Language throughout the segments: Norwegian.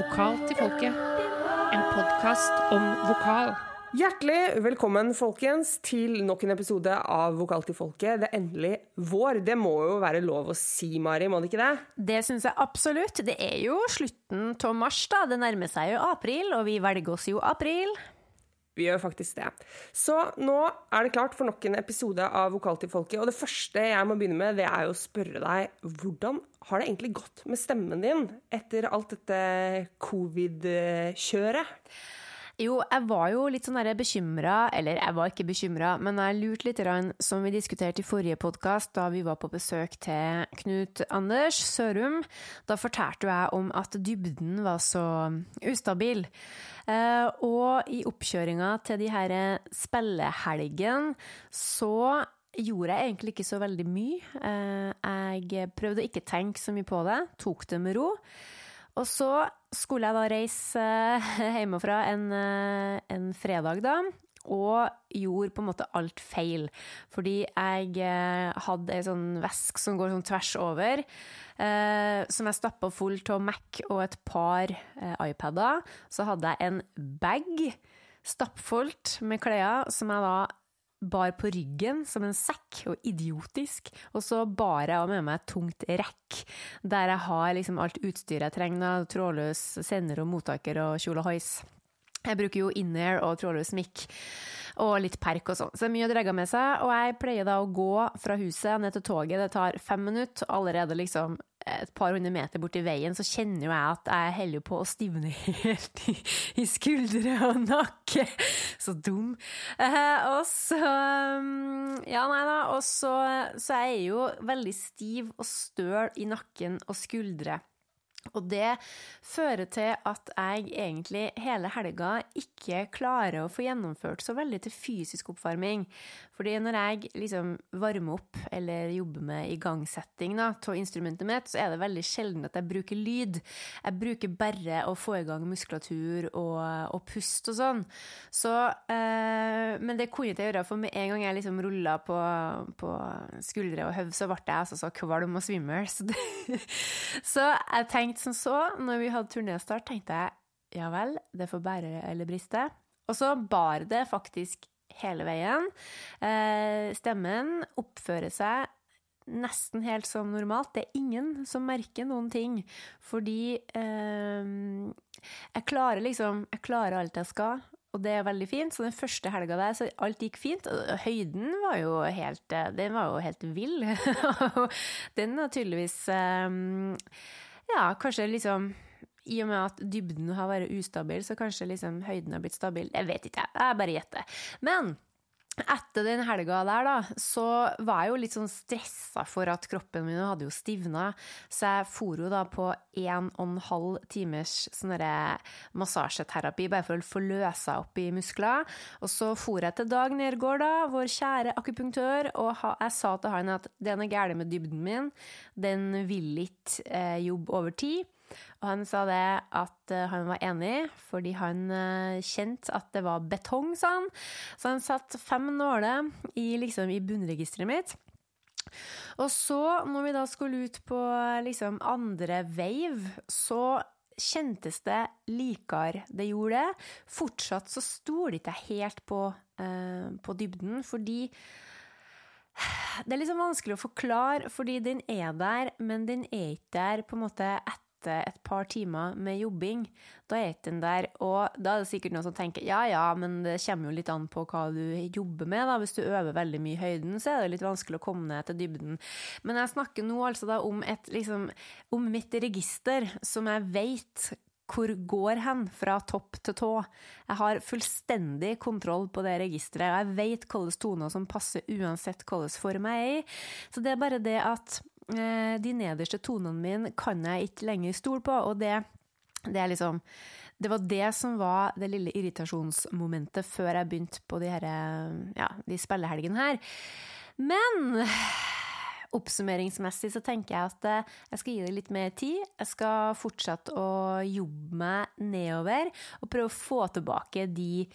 Vokal til folket. En podkast om vokal. Hjertelig velkommen, folkens, til nok en episode av Vokal til folket. Det er endelig vår. Det må jo være lov å si, Mari, må det ikke det? Det syns jeg absolutt. Det er jo slutten av mars, da. Det nærmer seg jo april, og vi velger oss jo april. Vi gjør faktisk det. Så nå er det klart for nok en episode av Vokal folket. Og det første jeg må begynne med, det er jo å spørre deg hvordan har det egentlig gått med stemmen din etter alt dette covid-kjøret? Jo, jeg var jo litt sånn bekymra, eller jeg var ikke bekymra, men jeg lurte litt, som vi diskuterte i forrige podkast, da vi var på besøk til Knut Anders Sørum. Da fortalte jeg om at dybden var så ustabil. Eh, og i oppkjøringa til de her spillehelgene så gjorde jeg egentlig ikke så veldig mye. Eh, jeg prøvde å ikke tenke så mye på det, tok det med ro. Og så skulle jeg da reise eh, hjemmefra en, eh, en fredag, da. Og gjorde på en måte alt feil. Fordi jeg eh, hadde ei sånn vesk som går sånn tvers over, eh, som jeg stappa fullt av Mac og et par eh, iPader. Så hadde jeg en bag stappfullt med klær som jeg da bar på ryggen som en sekk, og idiotisk. Og så bar jeg med meg et tungt rekk, der jeg har liksom alt utstyret jeg trenger, trådløs sender og mottaker og kjole og hois. Jeg bruker jo in-air og trådløs mic og litt perk og sånn. Så det er mye å dregge med seg. Og jeg pleier da å gå fra huset ned til toget. Det tar fem minutter. Allerede liksom et par hundre meter borti veien så kjenner jo jeg at jeg holder på å stivne helt i, i, skuldre og nakke. Så dum. Eh, og så mm, Ja, nei da. Og så, så er jeg jo veldig stiv og støl i nakken og skuldre. Og det fører til at jeg egentlig hele helga ikke klarer å få gjennomført så veldig til fysisk oppvarming. Fordi når jeg liksom varmer opp eller jobber med igangsetting av instrumentet mitt, så er det veldig sjelden at jeg bruker lyd. Jeg bruker bare å få i gang muskulatur og, og pust og sånn. Så, øh, men det kunne jeg gjøre, for med en gang jeg liksom rulla på, på skuldre og høv, så ble jeg altså så kvalm og svimmel. Så, så jeg tenkte tenkte som så, når vi hadde turnéstart, tenkte jeg ja vel, det får bære eller briste. Og så bar det faktisk hele veien. Eh, stemmen oppfører seg nesten helt som normalt. Det er ingen som merker noen ting, fordi eh, jeg klarer liksom Jeg klarer alt jeg skal. Og det er veldig fint. Så den første helga der, så alt gikk fint. Høyden var jo helt Den var jo helt vill. den var tydeligvis um, ja, kanskje liksom i og med at dybden har vært ustabil, så kanskje liksom høyden har blitt stabil. Jeg vet ikke, jeg bare gjetter. Men etter den helga der, da, så var jeg jo litt sånn stressa for at kroppen min hadde jo stivna, så jeg for jo da på en og en halv timers sånn massasjeterapi, bare for å få løsa opp i muskler. Og så for jeg til Dag Nergård, da, vår kjære akupunktør, og jeg sa til han at det er noe galt med dybden min, den vil ikke eh, jobbe over tid. Og han sa det at eh, han var enig, fordi han eh, kjente at det var betong, sa han. Så han satte fem nåler i, liksom, i bunnregisteret mitt. Og så, når vi da skulle ut på liksom andre wave, så kjentes det likere det gjorde det. Fortsatt så stolte jeg helt på, eh, på dybden, fordi det er liksom vanskelig å forklare, fordi den er der, men den er ikke der på en måte etter etter et par timer med jobbing, da er ikke den der. Og da er det sikkert noen som tenker ja ja, men det kommer jo litt an på hva du jobber med. da. Hvis du øver veldig mye i høyden, så er det litt vanskelig å komme ned til dybden. Men jeg snakker nå altså da om, et, liksom, om mitt register, som jeg veit hvor går hen fra topp til tå. Jeg har fullstendig kontroll på det registeret, og jeg vet hvilke toner som passer uansett hvilken form jeg er i. Så det er bare det at Eh, de nederste tonene mine kan jeg ikke lenger stole på, og det, det liksom Det var det som var det lille irritasjonsmomentet før jeg begynte på de, her, ja, de spillehelgene her. Men Oppsummeringsmessig så tenker jeg at eh, jeg skal gi det litt mer tid. Jeg skal fortsette å jobbe meg nedover og prøve å få tilbake de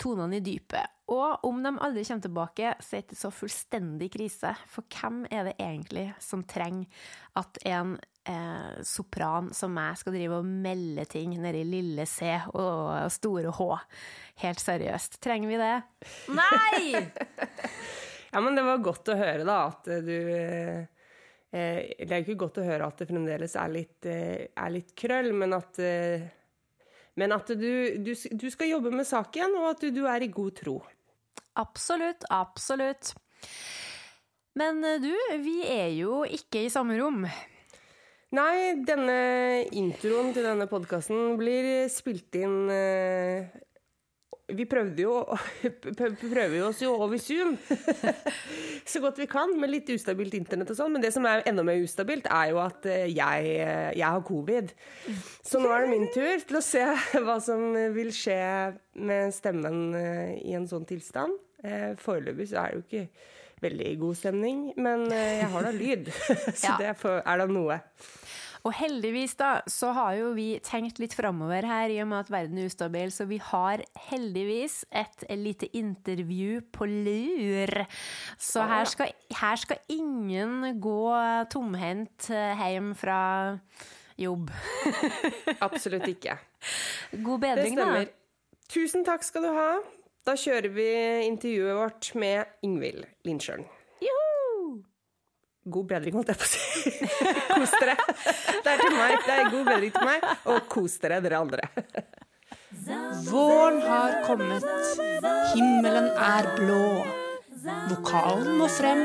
tonene i dypet. Og om de aldri kommer tilbake, så er det ikke så fullstendig krise. For hvem er det egentlig som trenger at en eh, sopran som meg skal drive og melde ting nede i lille C og store H. Helt seriøst. Trenger vi det? Nei! Ja, men det var godt å høre, da, at du eh, Det er jo ikke godt å høre at det fremdeles er litt, eh, er litt krøll, men at eh, Men at du, du, du skal jobbe med saken, og at du, du er i god tro. Absolutt, absolutt. Men eh, du, vi er jo ikke i samme rom. Nei, denne introen til denne podkasten blir spilt inn eh, Vi prøvde jo prøver oss jo over Zoom så godt vi kan, med litt ustabilt internett og sånn. Men det som er enda mer ustabilt, er jo at eh, jeg, jeg har covid. Så nå er det min tur til å se hva som vil skje med stemmen i en sånn tilstand. Eh, Foreløpig så er det jo ikke veldig god stemning, men eh, jeg har da lyd. så Ja. det er da noe. Og heldigvis da, så har jo vi tenkt litt framover her, i og med at verden er ustabil, så vi har heldigvis et lite intervju på lur. Så her skal, her skal ingen gå tomhendt eh, hjem fra jobb. Absolutt ikke. God bedring, da. stemmer. Tusen takk skal du ha. Da kjører vi intervjuet vårt med Ingvild Lindsjøen. Joho! God bedring, holdt jeg på å si. Kos dere. Det er til meg. Det er god bedring til meg, og kos dere, dere andre. Våren har kommet, himmelen er blå. Vokalen må frem,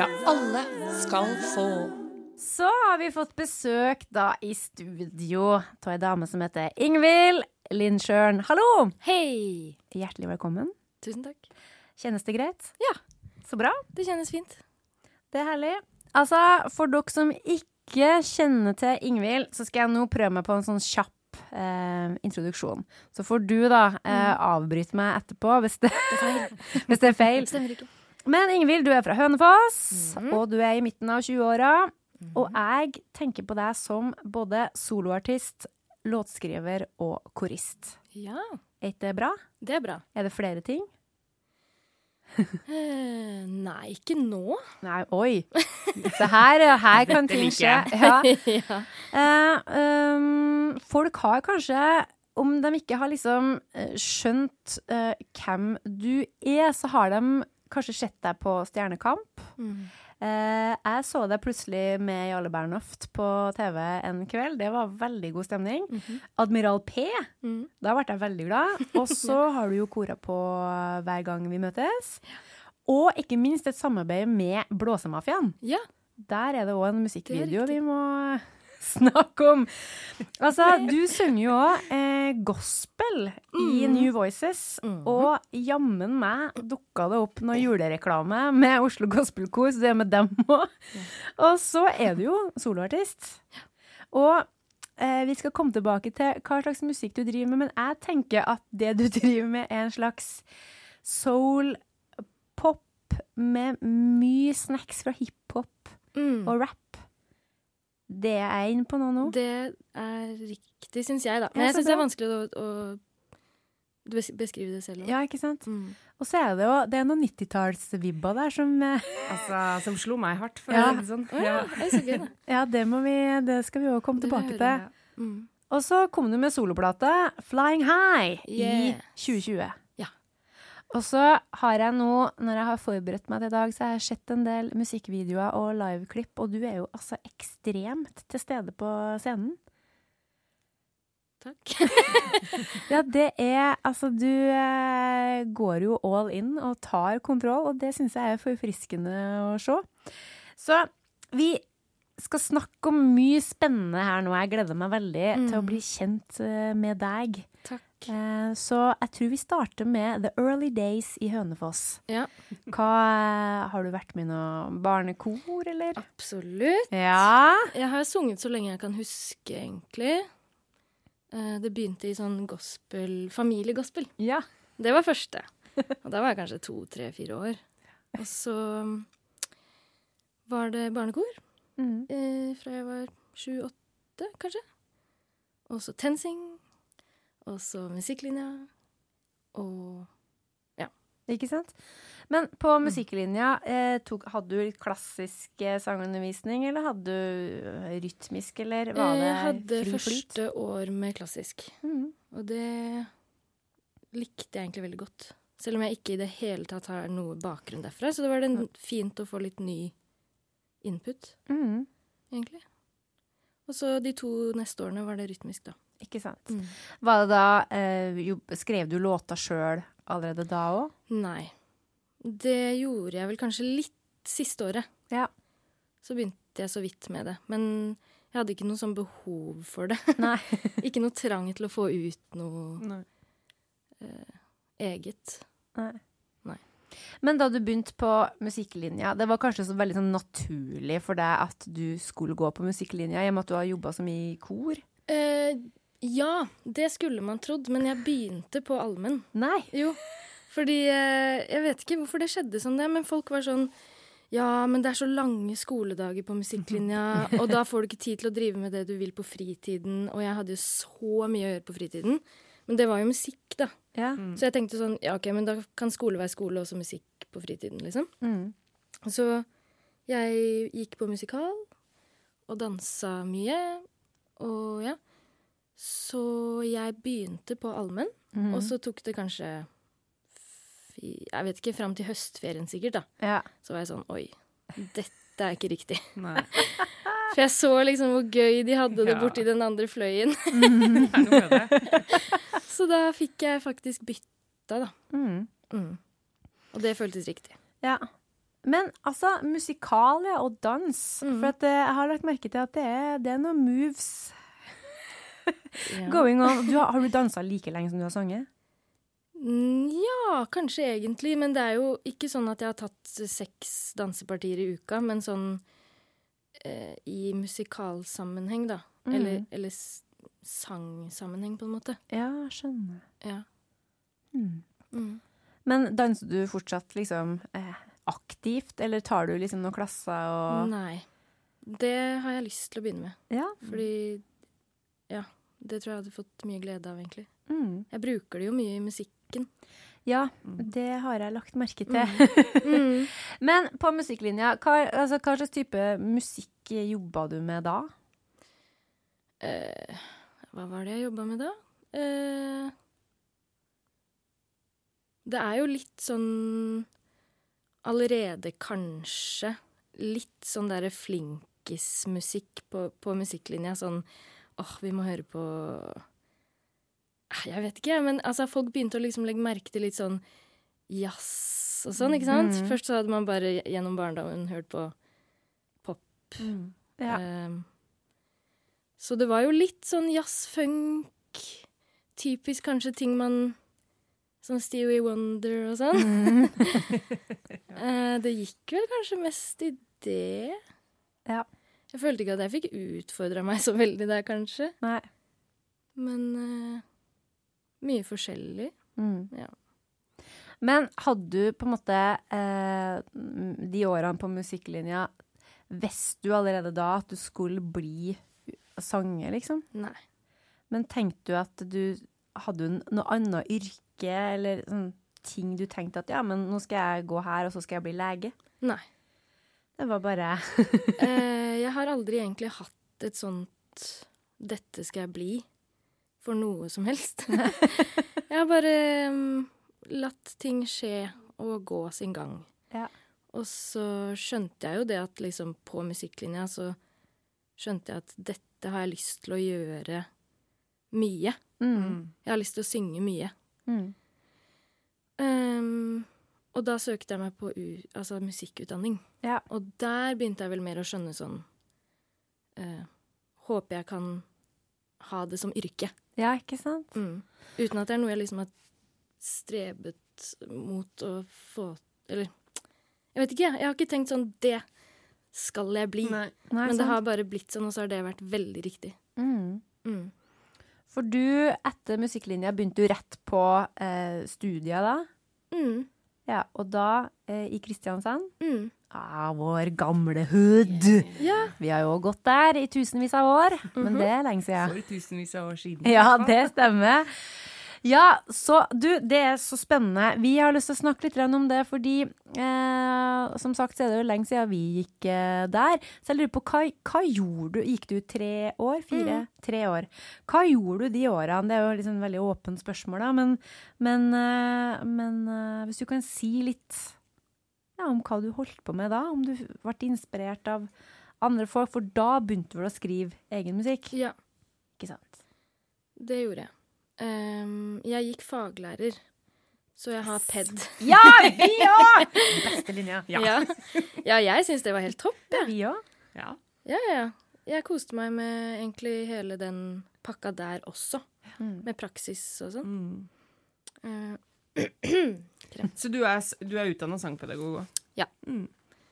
ja, alle skal få. Så har vi fått besøk da i studio av ei dame som heter Ingvild Lindsjøen. Hallo! Hei! Hjertelig velkommen. Tusen takk. Kjennes det greit? Ja. Så bra. Det kjennes fint. Det er herlig. Altså, for dere som ikke kjenner til Ingvild, så skal jeg nå prøve meg på en sånn kjapp eh, introduksjon. Så får du da eh, avbryte meg etterpå hvis det, hvis det er feil. Men Ingvild, du er fra Hønefoss, og du er i midten av 20-åra. Og jeg tenker på deg som både soloartist, låtskriver og korist. Ja, Er ikke det bra? det er bra. Er det flere ting? Eh, nei, ikke nå. Nei, oi. Se her, her kan ting skje. Ja. ja. Eh, um, folk har kanskje, om de ikke har liksom eh, skjønt eh, hvem du er, så har de kanskje sett deg på Stjernekamp. Mm. Eh, jeg så deg plutselig med Jarle Bernhoft på TV en kveld. Det var veldig god stemning. Admiral P, Mm. da ble jeg veldig glad. Og så har du jo kora på hver gang vi møtes. Og ikke minst et samarbeid med Blåsemafiaen. Ja. Der er det òg en musikkvideo vi må snakke om. Altså, du synger jo òg eh, gospel i New Voices, mm. og jammen meg dukka det opp noe julereklame med Oslo Gospelkor, så det er med dem òg. Og så er du jo soloartist. Og eh, vi skal komme tilbake til hva slags musikk du driver med, men jeg tenker at det du driver med, er en slags soul-pop med mye snacks fra hiphop Mm. og rap. Det er jeg inne på nå nå. Det er riktig, syns jeg, da. Men Ja, jeg syns det er vanskelig å, å beskrive det selv. også. Ja, ikke sant? Mm. Og så er det jo det er noen 90-tallsvibber der som eh, Altså, som slo meg hardt, for Ja. å si det sånn. Å ja, det så gøy. Ja, det, må vi, det skal vi òg komme tilbake til. Ja. Mm. Og så kom du med soloplate, 'Flying High', i Yes. 2020. Og så har jeg nå, når jeg har forberedt meg til i dag, så har jeg sett en del musikkvideoer og liveklipp, og du er jo altså ekstremt til stede på scenen. Takk. Ja, det er Altså, du eh, går jo all in og tar kontroll, og det syns jeg er forfriskende å se. Så vi skal snakke om mye spennende her nå. Jeg gleder meg veldig til å Mm. bli kjent eh, med deg. Takk. Eh, Så jeg tror vi starter med The Early Days i Hønefoss. Ja, Hva, har du vært med i noe barnekor, eller? absolutt. Ja. Jeg har sunget så lenge jeg kan huske, egentlig. Eh, Det begynte i sånn gospel, familiegospel. ja. Det var første. Og da var jeg kanskje to, tre, fire år. Og så um, var det barnekor Mm. eh, fra jeg var sju-åtte, kanskje. Og så TenSing. Og så musikklinja. Og ja. Ikke sant? Men på musikklinja, eh, tok, hadde du litt klassisk eh, sangundervisning, eller hadde du eh, rytmisk, eller var det Jeg hadde fri første år med klassisk, mm. og det likte jeg egentlig veldig godt. Selv om jeg ikke i det hele tatt har noe bakgrunn derfra, så det var det fint å få litt ny input, mm. egentlig. Og så de to neste årene var det rytmisk, da. Ikke sant. Mm. Var det da eh, jo, Skrev du låta sjøl allerede da òg? Nei. Det gjorde jeg vel kanskje litt siste året. Ja. Så begynte jeg så vidt med det. Men jeg hadde ikke noe sånn behov for det. Nei. ikke noe trang til å få ut noe Nei. eget. Nei. Nei. Men da du begynte på musikklinja, det var kanskje så veldig sånn naturlig for deg at du skulle gå på musikklinja, i og med at du har jobba så mye i kor? Eh, ja, det skulle man trodd, men jeg begynte på allmenn. Nei. Jo, fordi eh, Jeg vet ikke hvorfor det skjedde sånn, det, men folk var sånn Ja, men det er så lange skoledager på musikklinja, og da får du ikke tid til å drive med det du vil på fritiden. Og jeg hadde jo så mye å gjøre på fritiden. Men det var jo musikk, da. Ja. Så jeg tenkte sånn Ja, OK, men da kan skole være skole, og også musikk på fritiden, liksom. Mm. Så jeg gikk på musikal og dansa mye. Og ja. Så jeg begynte på allmenn, Mhm. og så tok det kanskje Jeg vet ikke, fram til høstferien sikkert, da. Ja. Så var jeg sånn Oi, dette er ikke riktig. For jeg så liksom hvor gøy de hadde det Ja. borti den andre fløyen. Det. Så da fikk jeg faktisk bytta, da. Mm. Mm. Og det føltes riktig. ja. Men altså, musikalia og dans. Mhm. For at, eh, jeg har lagt merke til at det er, det er noen moves Going on. Du har, har du dansa like lenge som du har sunget? Mm, Ja, kanskje egentlig, men det er jo ikke sånn at jeg har tatt seks dansepartier i uka, men sånn eh, i musikalsammenheng, da. Mm. Eller, eller sangsammenheng, på en måte. Ja, skjønner. Ja. Mm. Mm. Men danser du fortsatt liksom eh, aktivt, eller tar du liksom noen klasser og Nei. Det har jeg lyst til å begynne med, Ja. fordi ja, det tror jeg hadde fått mye glede av, egentlig. Mm. Jeg bruker det jo mye i musikken. Ja, det har jeg lagt merke til. Mm. Men på musikklinja, hva, altså, hva slags type musikk jobba du med da? Eh, hva var det jeg jobba med da? Eh, det er jo litt sånn Allerede kanskje litt sånn derre flinkismusikk på, på musikklinja. Sånn åh, vi må høre på Eh, Jeg vet ikke, men altså, folk begynte å liksom legge merke til litt sånn jazz og sånn, ikke sant? Mm. Først så hadde man bare gjennom barndommen hørt på Ja. Um, så det var jo litt sånn jazz-funk. Typisk kanskje ting man Sånn Stevie Wonder og sånn. Mm. Eh, det gikk vel kanskje mest i det. Ja. Jeg følte ikke at jeg fikk utfordra meg så veldig der, kanskje. Nei. Men uh, mye forskjellig. Mm. Ja. Men hadde du på en måte eh, de årene på musikklinja Visste du allerede da at du skulle bli sanger, liksom? Nei. Men tenkte du at du hadde noe annet yrke, eller sånn ting du tenkte at ja, men nå skal jeg gå her, og så skal jeg bli lege? Nei. Det var bare Eh, jeg har aldri egentlig hatt et sånt 'dette skal jeg bli' for noe som helst. jeg har bare um, latt ting skje og gå sin gang. Ja. Og så skjønte jeg jo det at liksom på musikklinja så skjønte jeg at dette har jeg lyst til å gjøre mye. mm. Jeg har lyst til å synge mye. Mm. Ehm, og da søkte jeg meg på u altså musikkutdanning. Ja. Og der begynte jeg vel mer å skjønne sånn eh, Håper jeg kan ha det som yrke. ja, ikke sant? Mm. Uten at det er noe jeg liksom har strebet mot å få Eller jeg vet ikke, jeg. Jeg har ikke tenkt sånn Det skal jeg bli. Nei, Men det har bare blitt sånn, og så har det vært veldig riktig. mm. Mm. For du, etter musikklinja, begynte du rett på eh, studier da? Mm. Ja, og da eh, i Kristiansand? Mm. Ah, vår gamle hood! Yeah. Vi har jo gått der i tusenvis av år, men det er lenge siden. For tusenvis av år siden. Ja, det stemmer. Ja, så du, det er så spennende. Vi har lyst til å snakke litt om det, fordi eh, som sagt så er det jo lenge siden vi gikk eh, der. Så jeg lurer på, hva, hva gjorde du? Gikk du tre år? Fire? Tre år. Hva gjorde du de årene? Det er jo liksom et veldig åpent spørsmål, da. Men, men, eh, men eh, hvis du kan si litt ja, om hva du holdt på med da? Om du ble inspirert av andre folk? For da begynte du å skrive egen musikk? Ja, Ikke sant? det gjorde jeg. Ehm, jeg gikk faglærer, så jeg har ped. Ja, vi òg! Beste linja. Ja, ja jeg syns det var helt topp. Ja, vi òg. Ja. Ja, ja. Jeg koste meg med egentlig hele den pakka der også. Mm. Med praksis og sånn. Mm. Uh, Så du er, du er utdanna sangpedagog òg?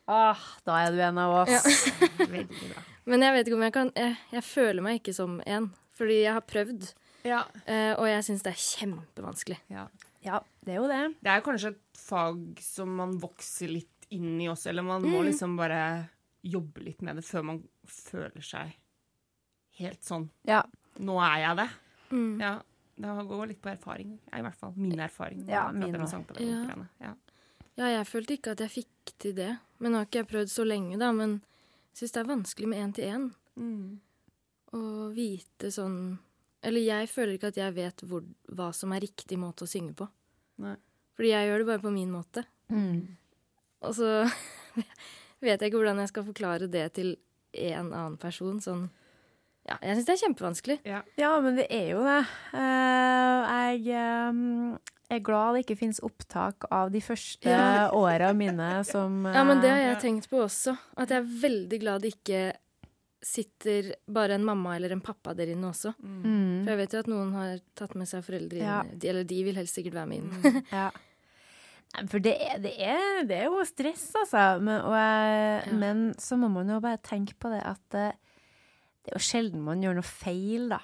Ah, da er du en av oss. Ja. Veldig bra. men jeg vet ikke om jeg kan Jeg, jeg føler meg ikke som en. Fordi jeg har prøvd, Ja. Uh, og jeg syns det er kjempevanskelig. ja. Ja, det er jo det. Det er kanskje et fag som man vokser litt inn i også, eller man må Mm. liksom bare jobbe litt med det før man føler seg helt sånn Ja. Nå er jeg det. Mm. Ja. Det går litt på erfaring, i hvert fall. Min erfaring. Ja, min. Ja. Ja, jeg følte ikke at jeg fikk til det. Men nå har ikke jeg prøvd så lenge, da. Men jeg syns det er vanskelig med én-til-én. Mm. Å vite sånn Eller jeg føler ikke at jeg vet hvor, hva som er riktig måte å synge på. Nei. Fordi jeg gjør det bare på min måte. Mm. Og så vet jeg ikke hvordan jeg skal forklare det til en annen person. Sånn Ja, jeg syns det er kjempevanskelig. Ja, men det er jo det. Eh, jeg eh, er glad det ikke finnes opptak av de første Ja. åra mine som Ja, men det har eh, jeg tenkt på også. At jeg er veldig glad det ikke sitter bare en mamma eller en pappa der inne også. mm, For jeg vet jo at noen har tatt med seg foreldre inn. Ja. De, eller de vil helst sikkert være med inn. Ja. For det er, det, er, det er jo stress, altså. Men, og, Ja. men så må man jo bare tenke på det at det, det er jo sjelden man gjør noe feil, da.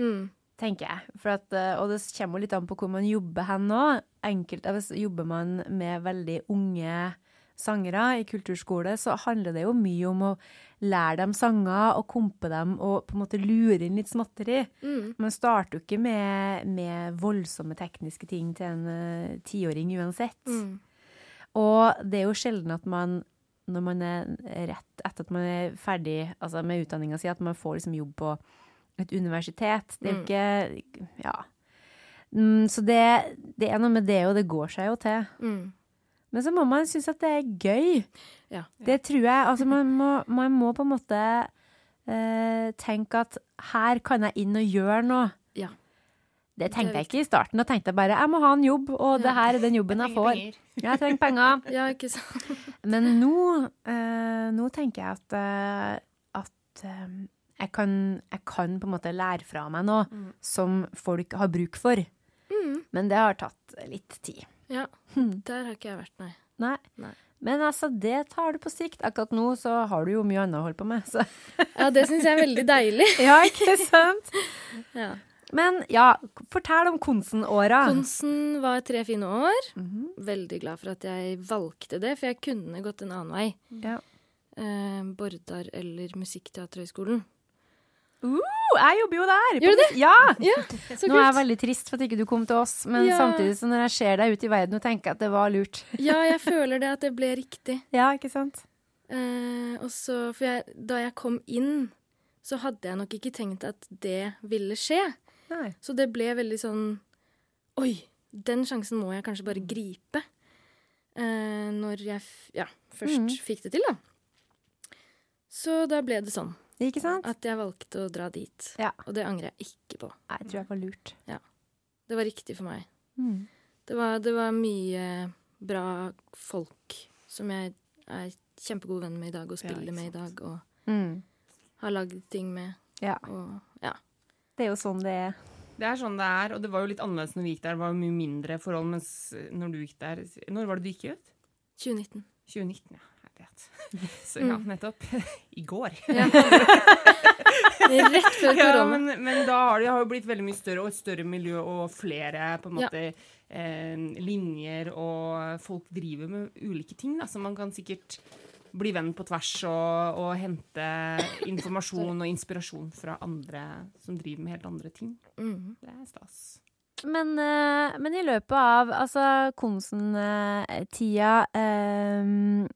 Mm. tenker jeg. For at, eh, og det kommer jo litt an på hvor man jobber hen nå. Enkelt, hvis jobber man med veldig unge sangere i kulturskole, så handler det jo mye om å lære dem sanger og kompe dem og på en måte lure inn litt småtteri. Mm. Man starter jo ikke med, med voldsomme tekniske ting til en eh, tiåring uansett. Mm. Og det er jo sjelden at man, når man er rett etter at man er ferdig altså med utdanninga si, at man får liksom jobb på et universitet. Det er jo Mm. ikke Ja. Mm, så det, det er noe med det, og det går seg jo til. Mm. Men så må man synes at det er gøy. Ja. Det tror jeg. Altså, man må, man må på en måte eh, tenke at her kan jeg inn og gjøre noe. Ja. Det tenkte jeg ikke i starten. Da tenkte jeg bare jeg må ha en jobb, og det her er den jobben jeg får. Jeg trenger penger. Ja, ikke sant? Men nå, eh, nå tenker jeg at, eh, at eh, jeg, kan, jeg kan på en måte lære fra meg noe som folk har bruk for. Mm. Men det har tatt litt tid. Ja. Der har ikke jeg vært, nei. Nei. Nei. Men altså, det tar du på sikt. Akkurat nå så har du jo mye annet å holde på med. Så. Ja, det syns jeg er veldig deilig. Ja, ikke sant? Ja. Men ja, fortell om Konsen-åra. Konsen var tre fine år. Mhm. Veldig glad for at jeg valgte det, for jeg kunne gått en annen vei. Ja. Eh, Bordar eller Musikkteaterhøgskolen. Uh, jeg jobber jo der! Gjør du det? Ja! Ja, Nå er jeg veldig trist for at ikke du kom til oss, men Ja. samtidig så når jeg ser deg ute i verden og tenker at det var lurt. Ja, jeg føler det at det ble riktig. Ja, ikke sant? Eh, og så, for jeg, da jeg kom inn, så hadde jeg nok ikke tenkt at det ville skje. Nei. Så det ble veldig sånn Oi, den sjansen må jeg kanskje bare gripe. Eh, når jeg ja, først mm. fikk det til, da. Så da ble det sånn Ikke sant? at jeg valgte å dra dit. Ja. Og det angrer jeg ikke på. Jeg tror jeg var lurt. Det var riktig for meg. Mm. Det var, det var mye bra folk som jeg er kjempegode venner med i dag, og spiller ja, med i dag, og Mm. har lagd ting med. Ja. Og ja. Det er jo sånn det er. Det er sånn det er, og det var jo litt annerledes når vi gikk der. Det var jo mye mindre forhold, mens når du gikk der Når var det du gikk ut? 2019. 2019, ja. Jeg. Så ja, Mm. nettopp. I går. Ja. Rett før Ja, men, men da har det har jo blitt veldig mye større, og et større miljø og flere på en Ja. måte eh, linjer, og folk driver med ulike ting, da, så man kan sikkert bli venn på tvers og, og hente informasjon og inspirasjon fra andre som driver med helt andre ting. Mhm. Det er stas. Men, eh, men i løpet av altså Konsen-tida eh, eh,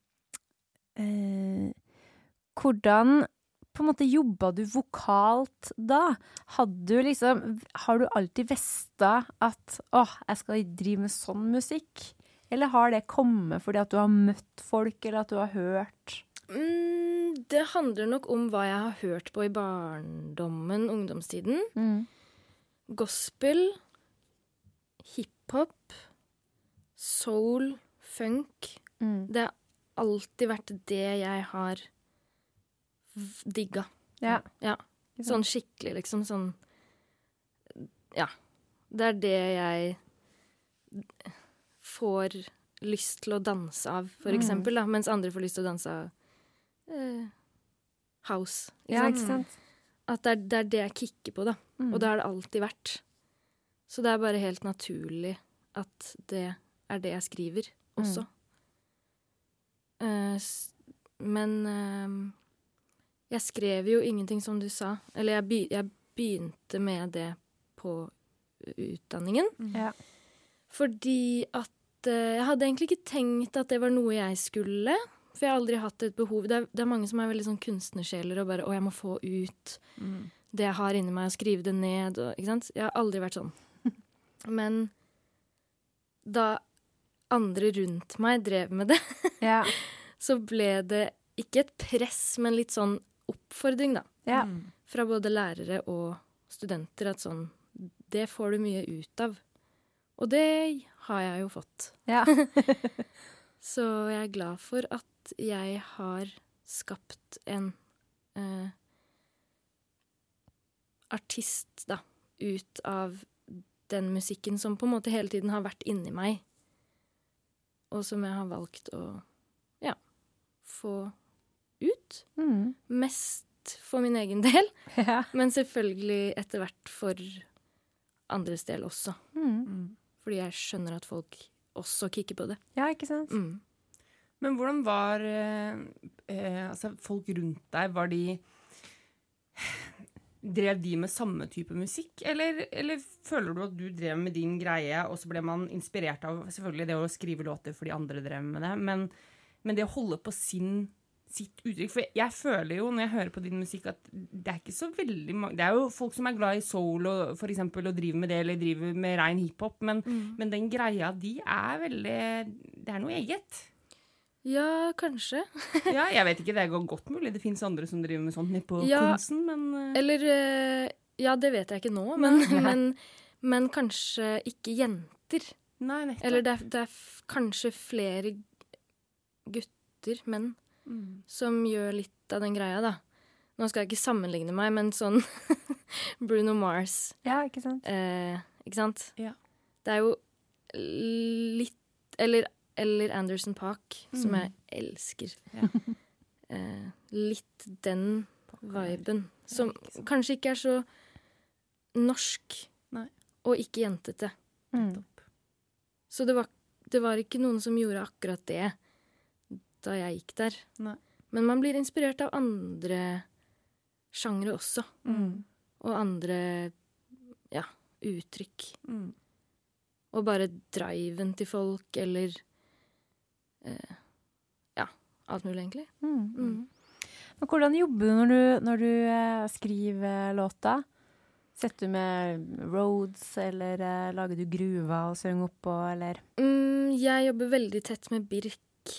Hvordan på en måte jobba du vokalt da? Hadde du liksom Har du alltid vesta at åh, jeg skal drive med sånn musikk? Eller har det kommet fordi at du har møtt folk, eller at du har hørt? Mm, det handler nok om hva jeg har hørt på i barndommen, ungdomstiden. Mm. Gospel, hiphop, soul, funk. Mm. Det har alltid vært det jeg har digga. Ja. Ja. Sånn skikkelig, liksom. Sånn Ja. Det er det jeg får lyst til å danse av, for Mm. eksempel. Da, mens andre får lyst til å danse av eh, house. Ikke Ja, ikke sant? At det er, det er det jeg kicker på, da. Mm. Og det har det alltid vært. Så det er bare helt naturlig at det er det jeg skriver også. Eh, s- men eh, jeg skrev jo ingenting, som du sa. Eller jeg, be jeg begynte med det på utdanningen. Ja. Fordi at eh, Jeg hadde egentlig ikke tenkt at det var noe jeg skulle. For jeg har aldri hatt et behov. Det er, det er mange som er veldig sånn kunstnersjeler og bare 'Å, jeg må få ut det jeg har inni meg, og skrive det ned'. Og, ikke sant? Jeg har aldri vært sånn. Men da andre rundt meg drev med det, Ja. så ble det ikke et press, men litt sånn oppfordring, da. ja. Fra både lærere og studenter at sånn Det får du mye ut av. Og det har jeg jo fått. ja. Så jeg er glad for at jeg har skapt en eh, artist, da, ut av den musikken som på en måte hele tiden har vært inni meg. Og som jeg har valgt å, ja, få ut. Mm. Mest for min egen del, ja. men selvfølgelig etter hvert for andres del også. Mm. Fordi jeg skjønner at folk også kikker på det. ja, ikke sant? Mm. Men hvordan var eh, eh, altså folk rundt deg? Var de Drev de med samme type musikk, eller, eller føler du at du drev med din greie, og så ble man inspirert av selvfølgelig det å skrive låter fordi andre drev med det, men, men det å holde på sin, sitt uttrykk For jeg føler jo, når jeg hører på din musikk, at det er ikke så veldig mange Det er jo folk som er glad i soul og, for eksempel, og driver med det, eller driver med rein hiphop, men, men den greia di er veldig Det er noe eget. Ja, kanskje. Ja, jeg vet ikke, det går godt mulig det fins andre som driver med sånt nede på Ja, Konsen, men eh, Eller eh, Ja, det vet jeg ikke nå, men, men, men kanskje ikke jenter. Nei, nettopp. Eller det er, det er kanskje flere gutter, menn, Mm. som gjør litt av den greia, da. Nå skal jeg ikke sammenligne meg, men sånn Bruno Mars, Ja, ikke sant? eh, ikke sant? Ja. Det er jo litt Eller, eller Anderson Park, som Mm. jeg elsker. Ja. Eh, litt den viben. Som ikke kanskje ikke er så norsk, Nei. og ikke jentete. Mm. Så det var, det var ikke noen som gjorde akkurat det da jeg gikk der. Nei. Men man blir inspirert av andre sjangre også. Mm. Og andre ja, uttrykk. Mm. Og bare driven til folk, eller Ja, alt mulig, egentlig. Mm. Mm. Men hvordan jobber du når du, når du eh, skriver låta? Setter du med roads, eller eh, lager du gruver og synger oppå, eller Mm, jeg jobber veldig tett med Birk,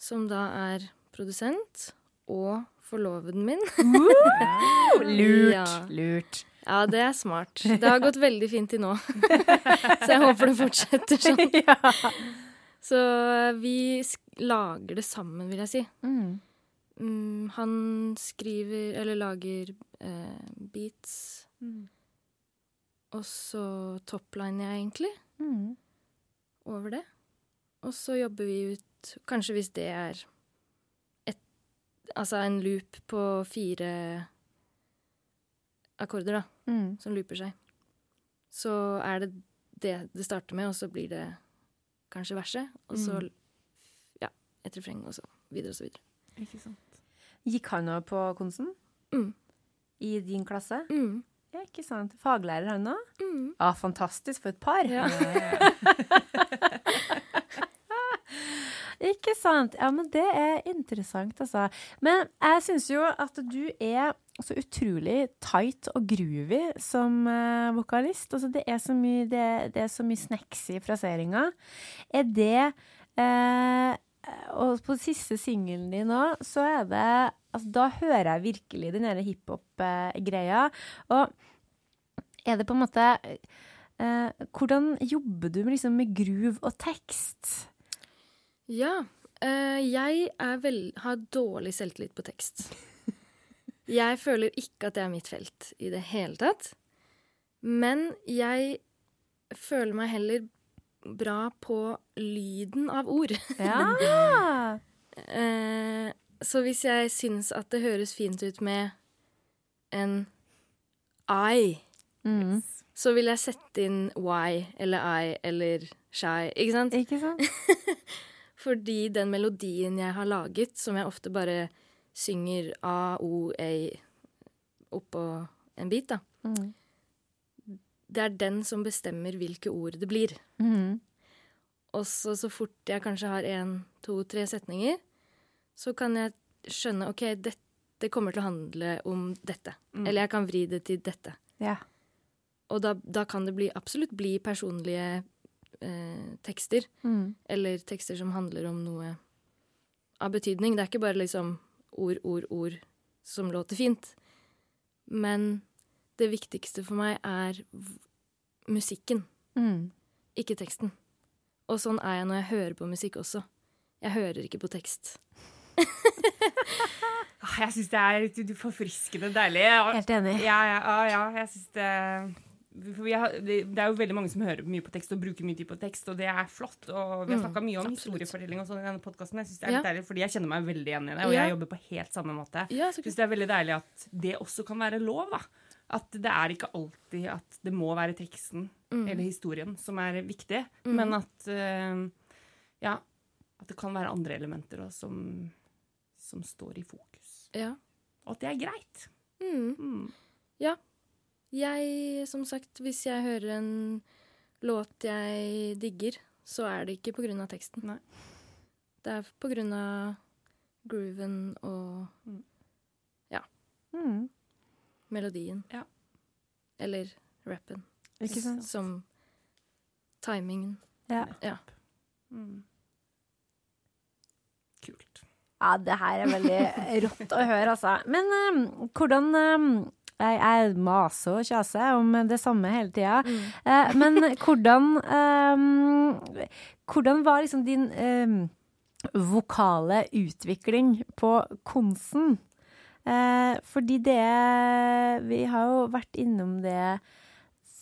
som da er produsent, og forloveden min. Lurt! Ja. Lurt. Ja, det er smart. Det har gått veldig fint til nå. Så jeg håper det fortsetter sånn. ja. Så vi lager det sammen, vil jeg si. Mm. Mm, han skriver, eller lager, eh, beats, Mm. og så topliner jeg egentlig Mm. over det. Og så jobber vi ut, kanskje hvis det er et, altså en loop på fire akkorder, da. Mm. som looper seg. Så er det det det starter med, og så blir det kanskje verset, og så Mm. ja, et refreng, og så videre og så videre. Ikke sant. Gikk han òg på Konsen? Mm. I din klasse? Mm. Ja, ikke sant. Faglærer han òg? Mm. Ja, fantastisk for et par. Ja. Ikke sant. Ja, men det er interessant, altså. Men jeg syns jo at du er så utrolig tight og groovy som uh, vokalist. Altså, det er så mye, det, det er så mye snacks i fraseringa. Er det uh, Og på siste singelen din nå, så er det Altså, da hører jeg virkelig den derre hiphop-greia. Og er det på en måte uh, Hvordan jobber du med, liksom, med groove og tekst? Ja. Uh, jeg er vel, har dårlig selvtillit på tekst. Jeg føler ikke at det er mitt felt i det hele tatt. Men jeg føler meg heller bra på lyden av ord. Ja! uh, så hvis jeg syns at det høres fint ut med en I, Mm. så vil jeg sette inn Y eller I eller shy, ikke sant? Ikke sant? Fordi den melodien jeg har laget, som jeg ofte bare synger A, O, A oppå en bit, da, Mm. det er den som bestemmer hvilke ord det blir. Mm. Og så så fort jeg kanskje har én, to, tre setninger, så kan jeg skjønne OK, dette kommer til å handle om dette. Eller jeg kan vri det til dette. Ja. Og da, da kan det bli, absolutt bli personlige eh, tekster. Mm. Eller tekster som handler om noe av betydning. Det er ikke bare liksom ord, ord, ord som låter fint. Men det viktigste for meg er musikken, Mm. ikke teksten. Og sånn er jeg når jeg hører på musikk også. Jeg hører ikke på tekst. Ah, Jeg syns det er litt forfriskende deilig. Helt enig. ja, ja, ja, ja jeg synes det har, det, det er jo veldig mange som hører mye på tekst og bruker mye tid på tekst, og det er flott. Og vi har Mm, snakka mye om absolutt. historiefortelling og sånn i denne podkasten. Jeg synes det er Ja. litt deilig, fordi jeg kjenner meg veldig igjen i det, og Ja. jeg jobber på helt samme måte. Ja, så synes det er veldig deilig at det også kan være lov, da. At det er ikke alltid at det må være teksten Mm. eller historien som er viktig, men at uh, ja, at det kan være andre elementer også som, som står i fokus. Ja. Og at det er greit. Mm. Mm. Jeg, som sagt, hvis jeg hører en låt jeg digger, så er det ikke av teksten. Nei. Det er av grooven og Mm. melodien. Ja. Eller rappen. Ikke sant? Som timingen. Ja. Ja. Mm. Kult. ja, det her er veldig rått å høre, altså. Men um, hvordan um, jeg, jeg maser og kjaser om det samme hele tida. Eh, men hvordan eh, Hvordan var liksom din eh, vokale utvikling på Konsen? Eh, fordi det Vi har jo vært innom det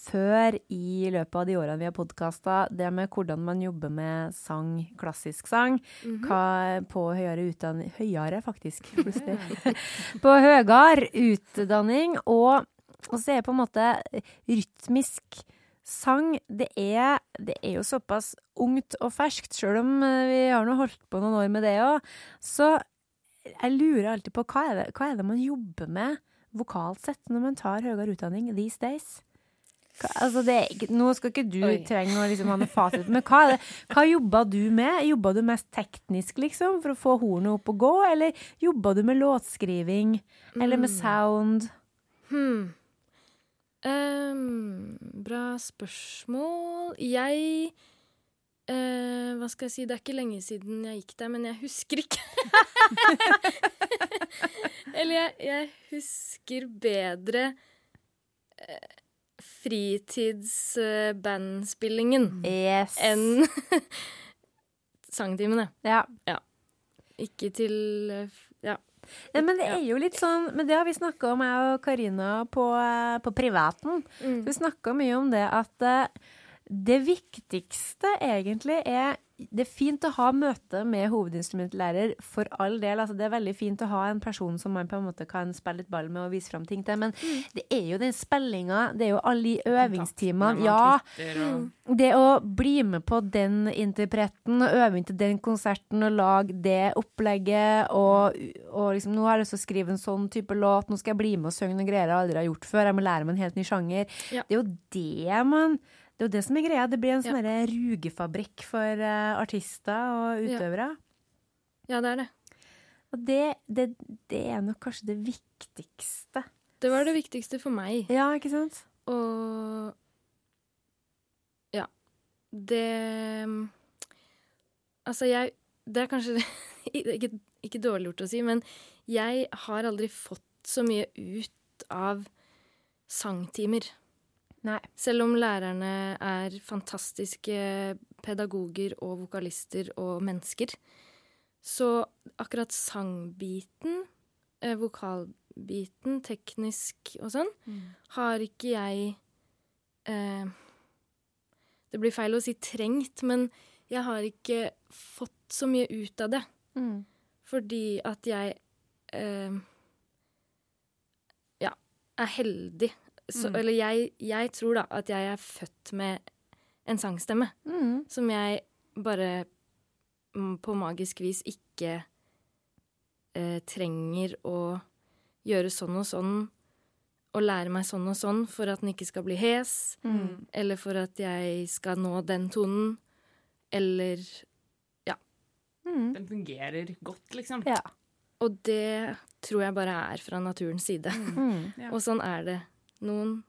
før i løpet av de årene vi har podkasta, det med hvordan man jobber med sang, klassisk sang, hva på høyere utdanning Høyere, faktisk, plutselig. på høyere utdanning, og, og så er på en måte rytmisk sang det er, det er jo såpass ungt og ferskt, sjøl om eh, vi har nå holdt på noen år med det òg. Så jeg lurer alltid på hva er, det, hva er det man jobber med vokalt sett når man tar høyere utdanning these days? Altså det, er nå skal ikke du Oi. trenge å liksom ha noe fasit, men hva, det, hva jobba du med? Jobba du mest teknisk, liksom, for å få hornet opp og gå, eller jobba du med låtskriving, eller med sound? Hmm. Um, bra spørsmål. Jeg uh, Hva skal jeg si? Det er ikke lenge siden jeg gikk der, men jeg husker ikke. Eller jeg, jeg husker bedre eh, fritidsbandspillingen Yes. enn sangtimene. ja. Ikke til Ja. Ja, men det er jo litt sånn Men det har vi snakka om, jeg og Karina, på, eh, på privaten. Mm. Vi snakka mye om det at eh, Det viktigste egentlig er Det er fint å ha møte med hovedinstrumentlærer, for all del. Altså, det er veldig fint å ha en person som man på en måte kan spille litt ball med og vise fram ting til. Men det er jo den spillinga, det er jo alle de øvingstimene. Ja, det å bli med på den interpreten og øve inn til den konserten og lage det opplegget og, og liksom Nå har jeg lyst til å skrive en sånn type låt, nå skal jeg bli med og synge noen greier jeg aldri har gjort før. Jeg må lære meg en helt ny sjanger. Ja. Det er jo det man Det er jo det som er greia. Det blir en sånn Ja. rugefabrikk for uh, artister og Ja. utøvere. Ja, det er det. Og det, det, det er nok kanskje det viktigste. Det var det viktigste for meg. Ja, ikke sant? Og Ja. Det Altså, jeg Det er kanskje ikke, ikke dårlig gjort å si, men jeg har aldri fått så mye ut av sangtimer. Nei. Selv om lærerne er fantastiske pedagoger og vokalister og mennesker, så akkurat sangbiten, eh, vokalbiten, teknisk og sånn, har ikke jeg eh, Det blir feil å si trengt, men jeg har ikke fått så mye ut av det. Mm. Fordi at jeg eh, ja, er heldig. Så, Mm. Eller jeg, jeg tror da at jeg er født med en sangstemme Mm. som jeg bare mm, på magisk vis ikke eh, trenger å gjøre sånn og sånn og lære meg sånn og sånn for at den ikke skal bli hes, Mm. eller for at jeg skal nå den tonen, eller Mm. Den fungerer godt, liksom. Ja. Og det tror jeg bare er fra naturens side. Mm. Ja. Og sånn er det. Noen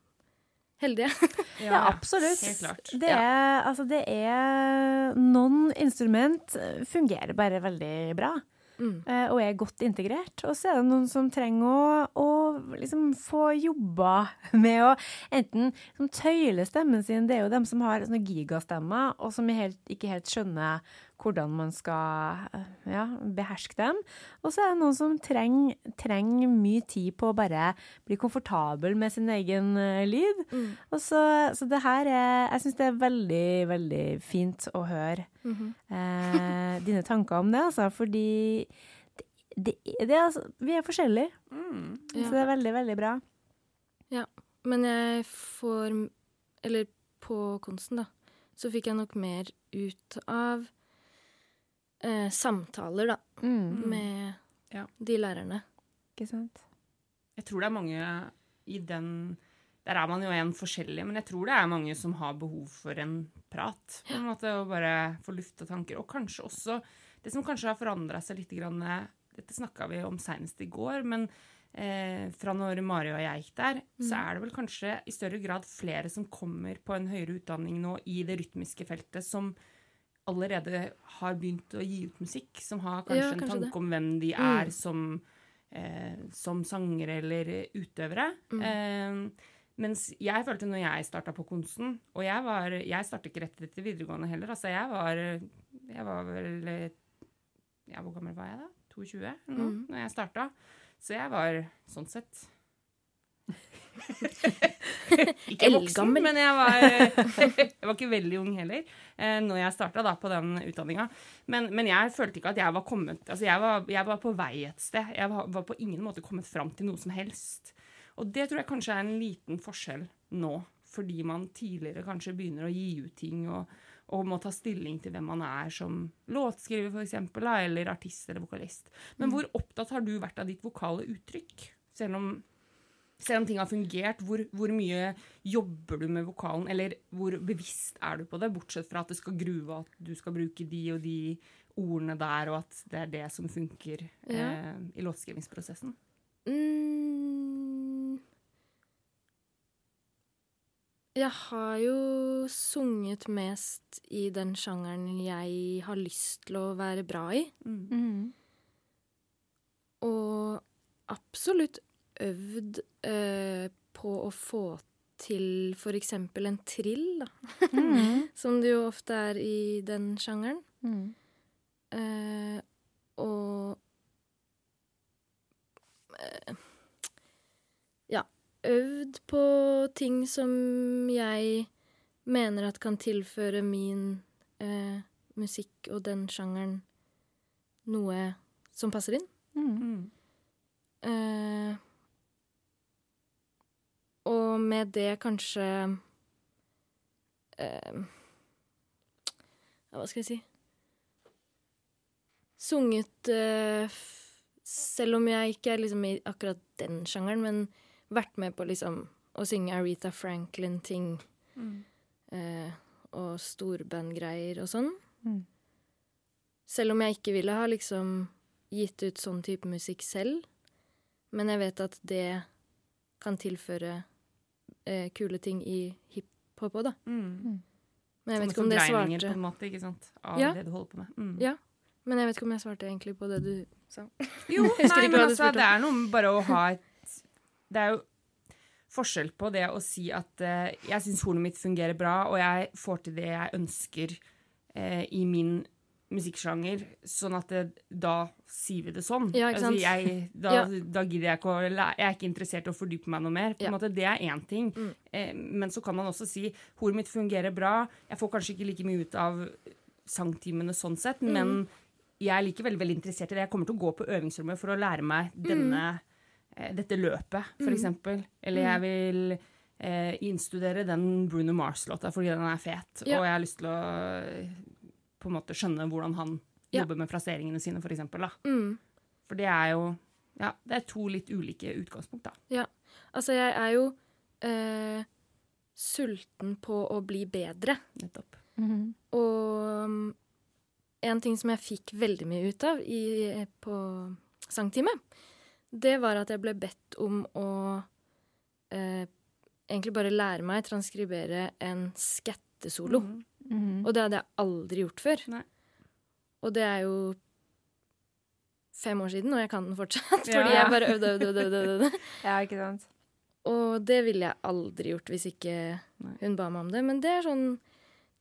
heldige. Ja, absolutt. Helt klart. Det er, altså, det er Noen instrument fungerer bare veldig bra. Mm. eh, Og er godt integrert. Og så er det noen som trenger å, å liksom få jobba med å enten liksom, tøyle stemmen sin. Det er jo dem som har sånne gigastemmer, og som helt, ikke helt skjønner hvordan man skal eh, ja, beherske dem. Og så er det noen som trenger, treng mye tid på å bare bli komfortabel med sin egen eh, lyd. Mm. Og så, så det her er Jeg syns det er veldig, veldig fint å høre Mhm. eh, dine tanker om det, altså. Fordi det, det, det altså, vi er forskjellige. Mm. Så det er veldig, veldig bra. Ja. Men jeg får Eller på kunsten, da, så fikk jeg nok mer ut av eh, samtaler, da, Mm. med Ja. de lærerne. Ikke sant? Jeg tror det er mange i den Der er man jo en forskjellig, men jeg tror det er mange som har behov for en prat. På en måte, Og bare få lufta tanker. Og kanskje også Det som kanskje har forandra seg litt grann, Dette snakka vi om seinest i går, men eh, fra når Mari og jeg gikk der, så er det vel kanskje i større grad flere som kommer på en høyere utdanning nå i det rytmiske feltet, som allerede har begynt å gi ut musikk, som har kanskje Ja, en tanke det. om hvem de Mm. er som eh, som sangere eller utøvere. Eh, mens jeg følte når jeg starta på kunsten Og jeg, var, jeg startet ikke rett etter videregående heller. Altså jeg var Jeg var vel ja, Hvor gammel var jeg da? 22 nå, Mm. når jeg starta. Så jeg var sånn sett Ikke voksen, men jeg var, jeg var ikke veldig ung heller eh, når jeg starta på den utdanninga. Men, men jeg følte ikke at jeg var kommet Altså jeg var, jeg var på vei et sted. Jeg var, var på ingen måte kommet fram til noe som helst. Og det tror jeg kanskje er en liten forskjell nå, fordi man tidligere kanskje begynner å gi ut ting og, og må ta stilling til hvem man er som låtskriver, eksempel, eller artist eller vokalist. Men hvor opptatt har du vært av ditt vokale uttrykk? Selv om, selv om ting har fungert, hvor, hvor mye jobber du med vokalen, eller hvor bevisst er du på det, bortsett fra at det skal gruve at du skal bruke de og de ordene der, og at det er det som funker Ja. eh, i låtskrivingsprosessen? Mm. Jeg har jo sunget mest i den sjangeren jeg har lyst til å være bra i. Mm. Og absolutt øvd eh, på å få til eksempel en trill, da. Mm. Som det jo ofte er i den sjangeren. Mm. Eh, og eh, Ja, øvd på ting som jeg mener at kan tilføre min eh, musikk og den sjangeren noe som passer inn. Mm. Eh, og med det kanskje eh, Hva skal jeg si Sunget eh, Selv om jeg ikke er liksom i akkurat den sjangeren, men vært med på liksom å synge Aretha Franklin-ting. Eh, og storbandgreier og sånn. Mm. Selv om jeg ikke ville ha liksom gitt ut sånn type musikk selv. Men jeg vet at det kan tilføre eh, kule ting i hiphop òg, da. Mm. Men jeg vet ikke om det svarte på en måte, ikke sant? Av Ja. det du holder på med. Mm. Ja. Men jeg vet ikke om jeg svarte egentlig på det du sa. Jo, nei, men altså, det er noe med bare å ha et Det er jo forskjell på det å si at uh, jeg syns hornet mitt fungerer bra, og jeg får til det jeg ønsker uh, i min musikksjanger, sånn at det, da sier vi det sånn. Ja? Altså, jeg, da, Ja. da gidder jeg ikke å Jeg er ikke interessert i å fordype meg noe mer. Ja. måte, det er én ting. Mm. Eh, men så kan man også si horet mitt fungerer bra. Jeg får kanskje ikke like mye ut av sangtimene sånn sett, Mm. men jeg er likevel veldig interessert i det. Jeg kommer til å gå på øvingsrommet for å lære meg denne, eh, dette løpet, for eksempel. Eller jeg vil eh, innstudere den Bruno Mars-låta fordi den er fet, og jeg har lyst til å på en måte skjønne hvordan han Ja. jobber med fraseringene sine, for eksempel. Mm. For det er jo ja, det er to litt ulike utgangspunkt, da. Altså, jeg er jo eh, sulten på å bli bedre. Nettopp. Mhm. Og mm, en ting som jeg fikk veldig mye ut av i, på sangtime, det var at jeg ble bedt om å eh, egentlig bare lære meg transkribere en skattesolo. Mhm. Og det hadde jeg aldri gjort før. Nei. Og det er jo fem år siden, og jeg kan den fortsatt. Ja. Fordi jeg bare øvde, øvde, øvde. øvde. Ja, ikke sant. Og det ville jeg aldri gjort hvis ikke hun ba meg om det. Men det er sånn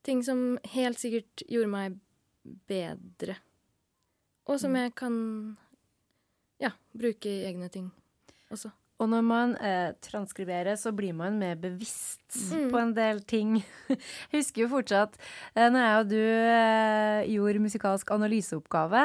ting som helt sikkert gjorde meg bedre. Og som jeg kan ja, bruke i egne ting også. Og når man eh, transkriberer, så blir man mer bevisst Mm. på en del ting. Jeg husker jo fortsatt eh, når jeg og du eh, gjorde musikalsk analyseoppgave.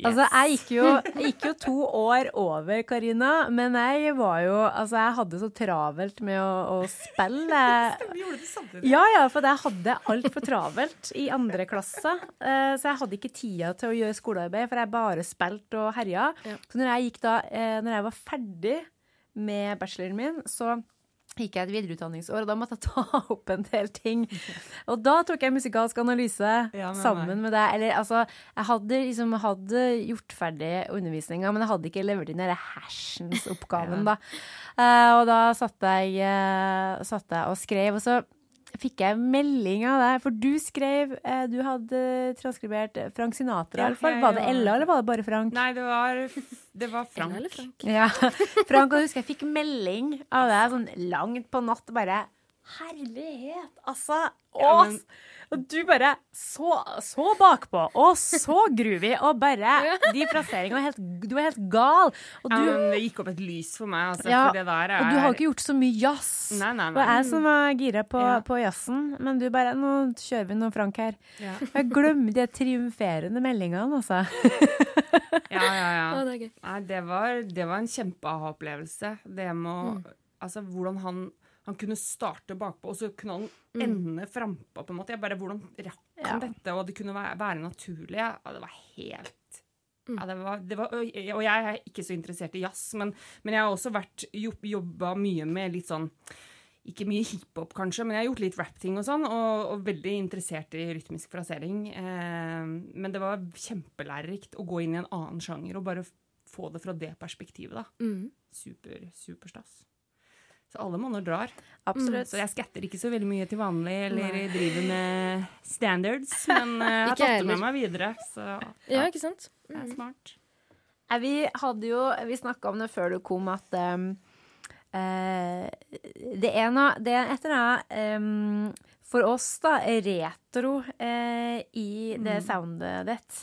Altså, jeg gikk, jo, jeg gikk jo to år over, Karina, men jeg var jo Altså, jeg hadde så travelt med å, å spille. Vi gjorde det samtidig. Ja, ja, for jeg hadde altfor travelt i andre klasse. Eh, så jeg hadde ikke tida til å gjøre skolearbeid, for jeg bare spilte og herja. Ja. Så når jeg gikk da, eh, når jeg var ferdig med bacheloren min, så gikk jeg et videreutdanningsår, og da måtte jeg ta opp en del ting. Og da tok jeg musikalsk analyse Ja, sammen meg. med deg. Eller altså, jeg hadde liksom hadde gjort ferdig undervisninga, men jeg hadde ikke levert inn den hersens-oppgaven, da. Uh, og da satt jeg, uh, satt jeg og skrev, og så fikk jeg melding av deg, for du skrev eh, Du hadde transkribert Frank Sinatra, Ja, i hvert fall. Var det Ella, eller var det bare Frank? Nei, det var, det var Ella eller Frank? Ja. Frank, og jeg husker jeg fikk melding av deg sånn langt på natt, bare Herlighet, altså! Ja, men- og du bare så, så bakpå, og så groovy, og bare De plasseringene Du var helt gal. Og du, men det gikk opp et lys for meg, altså, Ja, for er og du har ikke gjort så mye jazz. Nei, nei, nei. Det var jeg som var gira på, Ja. på jazzen, men du bare Nå kjører vi noe Frank her. Ja, Jeg glemmer de triumferende meldingene, altså. ja, ja. ja. Å, det er. Nei, det var, det var en kjempeaha-opplevelse. Det med å Altså, hvordan han, han kunne starte bakpå, og så kunne han ende frampå, på en måte. Jeg bare, Hvordan rakk Ja. han dette, og det kunne være, være naturlig? Ja, det var helt ja, det var, det var, og jeg er ikke så interessert i jazz, men, men jeg har også vært jobb, jobba mye med litt sånn ikke mye hiphop, kanskje, men jeg har gjort litt rap-ting og sånn, og, og veldig interessert i rytmisk frasering. Eh, men det var kjempelærerikt å gå inn i en annen sjanger og bare få det fra det perspektivet, da. Mm. Super, superstas. Så alle monner drar. Absolutt. Så jeg skatter ikke så veldig mye til vanlig, eller driver med standards, men eh, jeg har tatt det med meg videre, så Ja, ikke sant? det er smart. Eh, Vi hadde jo Vi snakka om det før du kom, at um, uh, det er noe Det er et eller annet um, for oss da er retro eh, i det Mm. soundet ditt.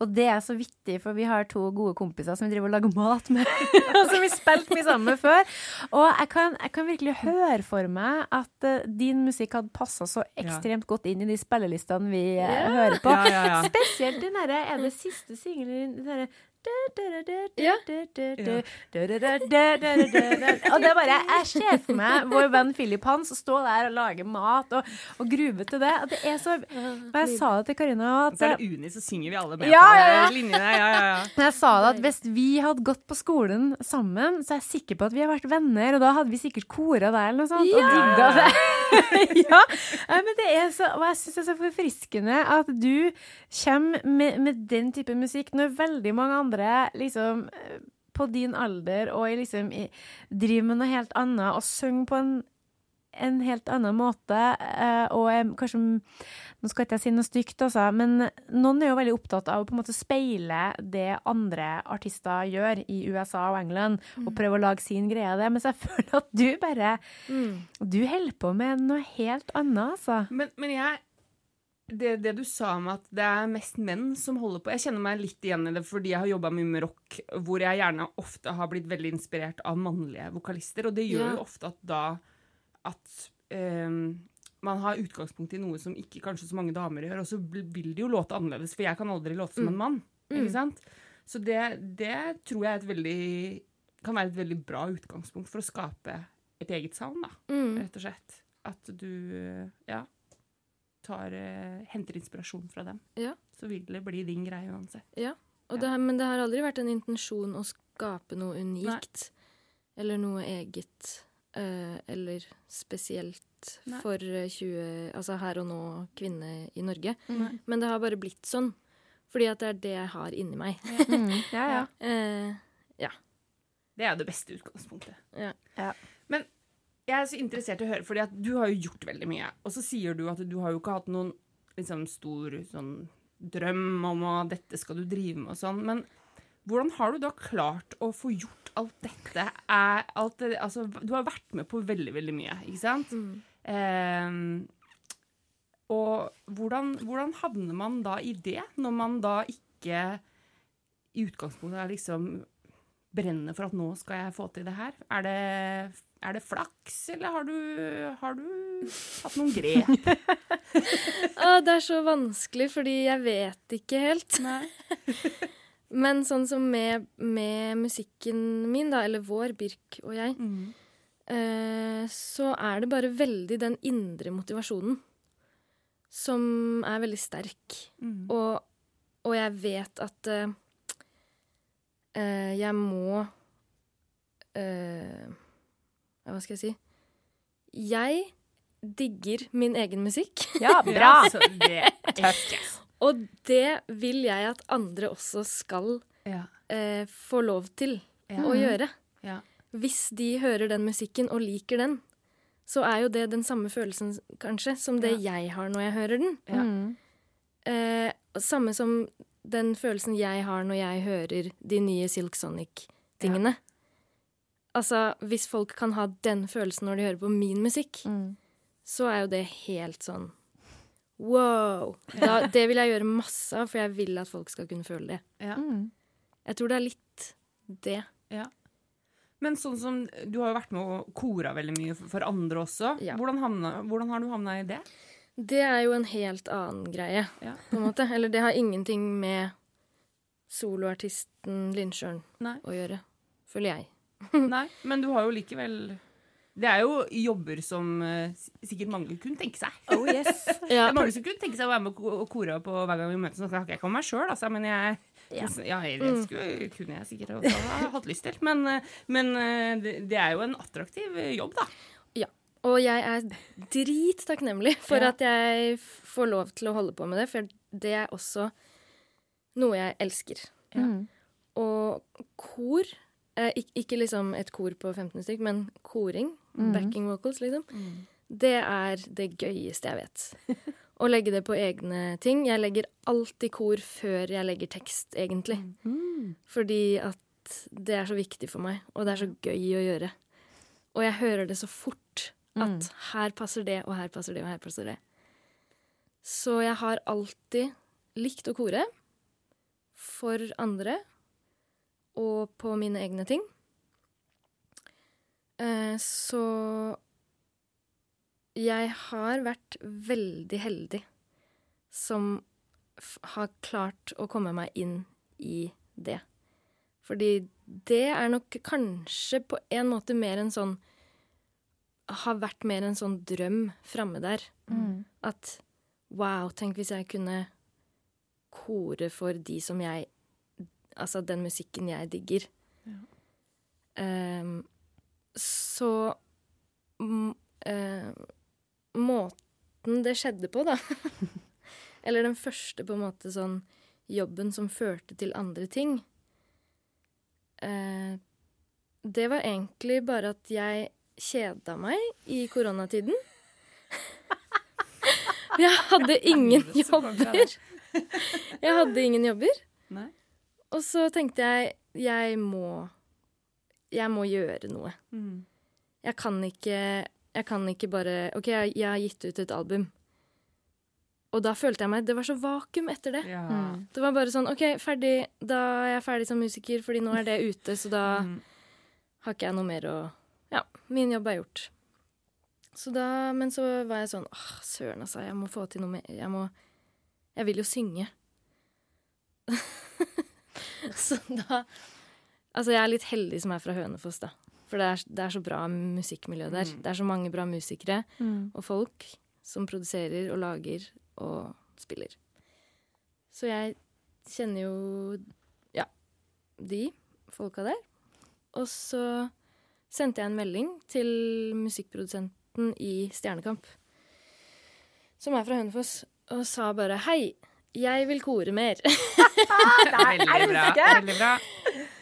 Og det er så vittig, for vi har to gode kompiser som vi driver og lager mat med, som vi spilte mye sammen med før. Og jeg kan, jeg kan virkelig høre for meg at uh, din musikk hadde passa så ekstremt godt inn i de spillelistene vi eh, hører på. Ja, ja, ja. Spesielt den derre Er det siste singelen? Derre Ja. og det er bare, Jeg ser for meg vår venn Philip Hans stå der og lage mat og, og gruve til det. Og det er så, og jeg sa det til Karina at Så er det Uni, så synger vi alle med Ja, på ja, ja. de linjene. Ja, ja, ja. Men jeg sa det at hvis vi hadde gått på skolen sammen, så er jeg sikker på at vi har vært venner, og da hadde vi sikkert kora der eller noe sånt. Og digga det. ja. Men det er så, og jeg syns det er så forfriskende at du kommer med, med den type musikk når veldig mange andre liksom eh, på din alder og liksom i, driver med noe helt annet og synger på en en helt annen måte, eh, og kanskje Nå skal ikke jeg si noe stygt, altså, men noen er jo veldig opptatt av å på en måte speile det andre artister gjør i USA og England, og prøve å lage sin greie av det, mens jeg føler at du bare Du holder på med noe helt annet, altså. Men, men jeg det, det du sa om at det er mest menn som holder på Jeg kjenner meg litt igjen i det fordi jeg har jobba mye med rock, hvor jeg gjerne ofte har blitt veldig inspirert av mannlige vokalister. Og det gjør Ja. jo ofte at da at um, man har utgangspunkt i noe som ikke kanskje så mange damer gjør, og så vil det jo låte annerledes, for jeg kan aldri låte som en mann. Ikke sant? Så det, det tror jeg er et veldig, kan være et veldig bra utgangspunkt for å skape et eget sound, da, Mm. rett og slett. At du ja, tar, eh, henter inspirasjon fra dem. Ja. Så vil det bli din greie uansett. Ja, og det, men det har aldri vært en intensjon å skape noe unikt. Eller noe eget. eh, eller spesielt Nei. for eh, 20 Altså her og nå kvinne i Norge. Nei. Men det har bare blitt sånn. Fordi at det er det jeg har inni meg. ja, ja, ja. Eh, Det er jo det beste utgangspunktet. Ja. Ja. Jeg er så interessert i å høre, fordi at du har jo gjort veldig mye. Og så sier du at du har jo ikke hatt noen liksom, stor sånn, drøm om at dette skal du drive med og sånn. Men hvordan har du da klart å få gjort alt dette? Er, alt det, altså, du har vært med på veldig, veldig mye, ikke sant? Ehm, og hvordan, hvordan havner man da i det, når man da ikke i utgangspunktet er liksom brenner for at nå skal jeg få til det her? Er det, er det flaks, eller har du, har du hatt noen grep? ah, det er så vanskelig, fordi jeg vet ikke helt. Men sånn som med, med musikken min, da, eller vår, Birk og jeg, Mm. eh, så er det bare veldig den indre motivasjonen som er veldig sterk. Mm. Og, og jeg vet at eh, eh, jeg må eh, Hva skal jeg si? Jeg digger min egen musikk. ja bra! så det, Og det vil jeg at andre også skal ja, eh, få lov til Ja. å gjøre. ja. Hvis de hører den musikken og liker den, så er jo det den samme følelsen kanskje som det jeg har når jeg hører den. Ja. Mm. Eh, samme som den følelsen jeg har når jeg hører de nye Silk Sonic-tingene. Altså, hvis folk kan ha den følelsen når de hører på min musikk, Mm. så er jo det helt sånn wow! Da, det vil jeg gjøre masse av, for jeg vil at folk skal kunne føle det. ja. Mm. Jeg tror det er litt det. Men sånn som, du har jo vært med og kora veldig mye for, for andre også. Ja. Hvordan, havna, hvordan har du havna i det? Det er jo en helt annen greie, Ja. på en måte. Eller det har ingenting med soloartisten Lindsjøen å gjøre, føler jeg. Nei, men du har jo likevel Det er jo jobber som uh, sikkert mange kunne tenke seg. Oh yes. Det er mange som kunne tenke seg å være med og kore på hver gang vi møtes. Nå snakker jeg ikke om meg sjøl, altså, men jeg Ja. ja. det skulle, kunne jeg sikkert også ha hatt lyst til. Men, eh, men eh, det, det er jo en attraktiv jobb, da. Og jeg er drittakknemlig for Ja. at jeg får lov til å holde på med det, for det er også noe jeg elsker. Ja. Mm. Og kor eh, ikke, Ikke liksom et kor på 15 stykk, men koring. Mm. Backing vocals, liksom. Det er det gøyeste jeg vet. Å legge det på egne ting. Jeg legger alltid kor før jeg legger tekst, egentlig. Mm. Fordi at det er så viktig for meg, og det er så gøy å gjøre. Og jeg hører det så fort At her passer det, og her passer det, og her passer det. Så jeg har alltid likt å kore for andre og på mine egne ting. Eh, så jeg har vært veldig heldig som har klart å komme meg inn i det. Fordi det er nok kanskje på en måte mer en sånn Har vært mer en sånn drøm framme der. At wow, tenk hvis jeg kunne kore for de som jeg Altså den musikken jeg digger. Ehm, så m, eh, Måten det skjedde på, da Eller den første på en måte sånn jobben som førte til andre ting uh, Det var egentlig bare at jeg kjeda meg i koronatiden. Jeg hadde ingen jobber. Jeg hadde ingen jobber. Nei. Og så tenkte jeg jeg må Jeg må gjøre noe. Mm. Jeg kan ikke Jeg kan ikke bare OK, jeg, jeg har gitt ut et album. Og da følte jeg meg Det var så vakuum etter det. Ja. Det var bare sånn OK, ferdig. Da er jeg ferdig som musiker, fordi nå er det ute, så da Mm. har ikke jeg noe mer å Ja, min jobb er gjort. Så da Men så var jeg sånn Åh, søren, altså. Jeg må få til noe mer. Jeg må Jeg vil jo synge. så da Altså, jeg er litt heldig som er fra Hønefoss, da. For det er, det er så bra musikkmiljø der. Det er så mange bra musikere og folk som produserer og lager og spiller. Så jeg kjenner jo ja, de folka der. Og så sendte jeg en melding til musikkprodusenten i Stjernekamp, som er fra Hønefoss, og sa bare hei. Jeg vil kore mer. Veldig bra. Veldig bra.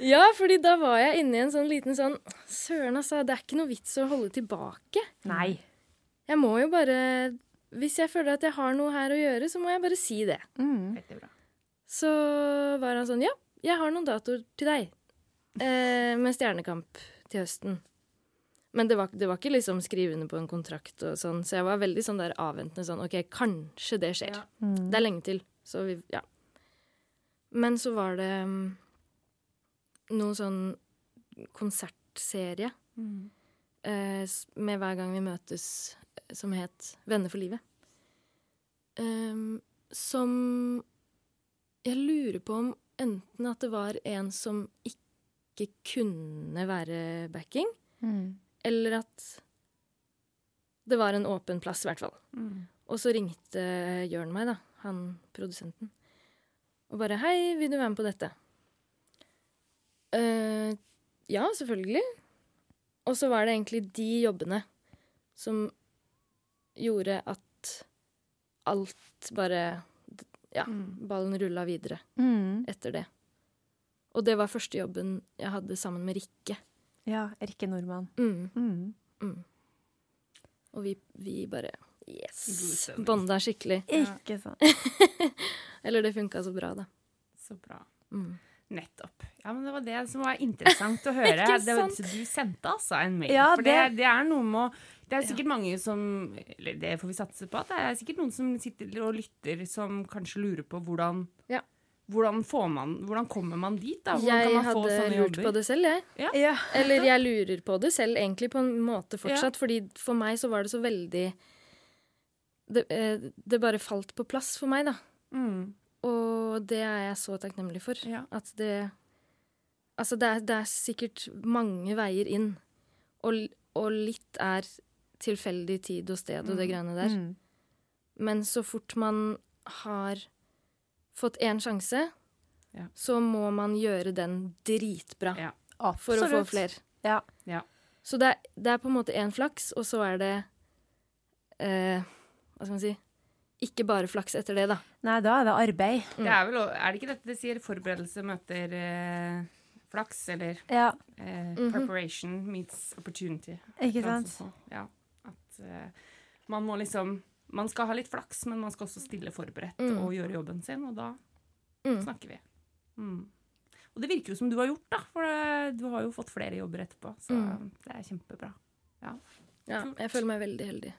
ja, fordi da var jeg inne i en sånn liten sånn Søren, altså. Det er ikke noe vits å holde tilbake. Nei. Jeg må jo bare Hvis jeg føler at jeg har noe her å gjøre, så må jeg bare si det. Mm. Veldig bra. Så var han sånn Ja, jeg har noen datoer til deg. Eh, med Stjernekamp til høsten. Men det var, det var ikke liksom skrive under på en kontrakt og sånn, så jeg var veldig sånn der avventende sånn OK, kanskje det skjer. Ja. Det er lenge til. Så vi Ja. Men så var det noen noe sånn konsertserie Mm. eh, med hver gang vi møtes, eh, som het Venner for livet. Um, som jeg lurer på om enten at det var en som ikke kunne være backing, Mm. eller at det var en åpen plass, i hvert fall. Mm. Og så ringte Jørn meg, da, han produsenten, og bare 'Hei, vil du være med på dette?' Uh, ja, selvfølgelig. Og så var det egentlig de jobbene som gjorde at alt bare Ja, Mm. ballen rulla videre Mm. etter det. Og det var første jobben jeg hadde sammen med Rikke. Ja, Rikke Nordmann. Mm, Mm. mm. Og vi, vi bare Yes! Bonda skikkelig. Ikke sant. Eller det funka så bra, da. Så bra. Mm. Nettopp. Ja, men Det var det som var interessant å høre. Ikke det var, du sendte altså en mail. Ja, for det, det- er noe med å Det er sikkert mange som Eller det får vi satse på. At det er sikkert noen som sitter og lytter, som kanskje lurer på hvordan Ja. Hvordan, får man, hvordan kommer man dit? da? Hvordan Jeg kan man få hadde sånne lurt jobber? på det selv, jeg. Ja. Eller jeg lurer på det selv, egentlig, på en måte fortsatt. Fordi for meg så var det så veldig det, eh, det bare falt på plass for meg, da. Mm. Og det er jeg så takknemlig for. Ja. At det Altså, det er, det er sikkert mange veier inn. Og, og litt er tilfeldig tid og sted og det greiene der. Mm. Men så fort man har fått én sjanse, Ja. så må man gjøre den dritbra Ja. for å få flere. Ja. Ja. Så det er, det er på en måte én flaks, og så er det eh, Hva skal man si Ikke bare flaks etter det, da. Nei, da er det arbeid. Det er, vel, er det ikke dette det sier? Forberedelse møter eh, flaks, eller Ja, eh, Mhm. preparation meets opportunity. ikke sant? Ja. At eh, man må liksom Man skal ha litt flaks, men man skal også stille forberedt Mm. og gjøre jobben sin, og da Mm. snakker vi. Mm. Og det virker jo som du har gjort, da. For eh, du har jo fått flere jobber etterpå, så Mm. det er kjempebra. Ja. Ja, jeg føler meg veldig heldig.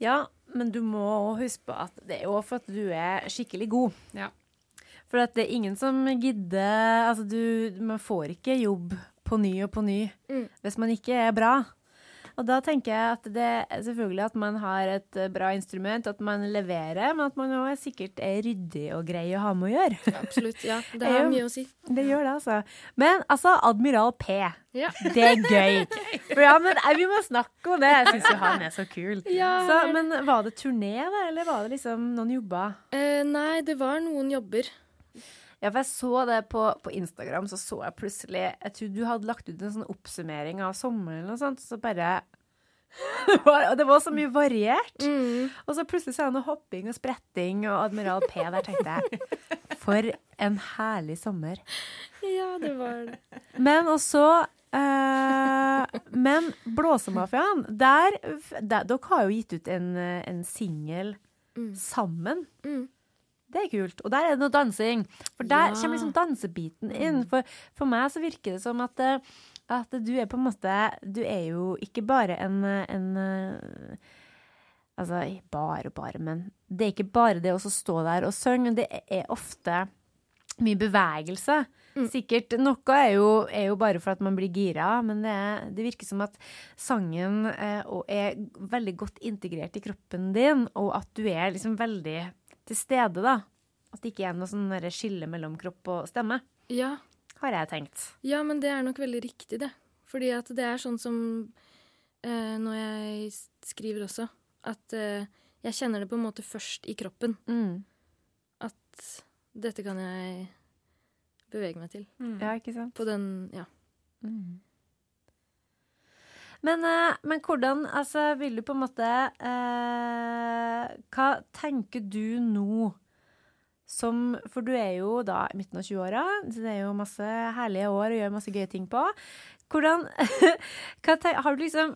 Ja, men du må òg huske på at det er jo for at du er skikkelig god. Ja. For at det er ingen som gidder Altså, du Man får ikke jobb på ny og på ny Mm. hvis man ikke er bra. Og da tenker jeg at det er selvfølgelig at man har et eh, bra instrument, at man leverer, men at man òg sikkert er ryddig og grei å ha med å gjøre. Absolutt. Ja, det har mye å si. Det gjør det, altså. Men altså, Admiral P. Ja. Det er gøy. For ja, men vi må snakke om det. Jeg syns jo han er så kul. Ja. Så, men var det turné, da, eller var det liksom noen jobber? Eh, nei, det var noen jobber. Ja, for jeg så det på, på Instagram, så så jeg plutselig Jeg tror du hadde lagt ut en sånn oppsummering av sommeren eller noe sånt, så bare det var, og det var så mye variert. Mm. Og så plutselig så er det noe hopping og spretting og Admiral P der, tenkte jeg. For en herlig sommer. Ja, det var det. Men også eh, Men Blåsemafiaen, der, der Dere har jo gitt ut en, en singel Mm. sammen. Mm. Det er kult. Og der er det noe dansing. For der Ja. kommer liksom dansebiten inn. For, for meg så virker det som at, eh, at du er på en måte Du er jo ikke bare en, en eh, Altså, bare og bare, men det er ikke bare det å stå der og synge. Det er ofte mye bevegelse. Sikkert Noe er jo, er jo bare for at man blir gira, men det, er- det virker som at sangen eh, er veldig godt integrert i kroppen din, og at du er liksom veldig til stede, da. At det ikke er noe sånn skille mellom kropp og stemme, Ja. har jeg tenkt. ja, men det er nok veldig riktig, det. Fordi at det er sånn som eh, når jeg skriver også, at eh, jeg kjenner det på en måte først i kroppen. Mm. At dette kan jeg bevege meg til. Ja, ikke sant? På den Ja. Mm. Men, eh, men hvordan Altså, vil du på en måte eh, Hva tenker du nå som For du er jo da i midten av 20-åra, så det er jo masse herlige år å gjøre masse gøye ting på. Hvordan hva ten, Har du liksom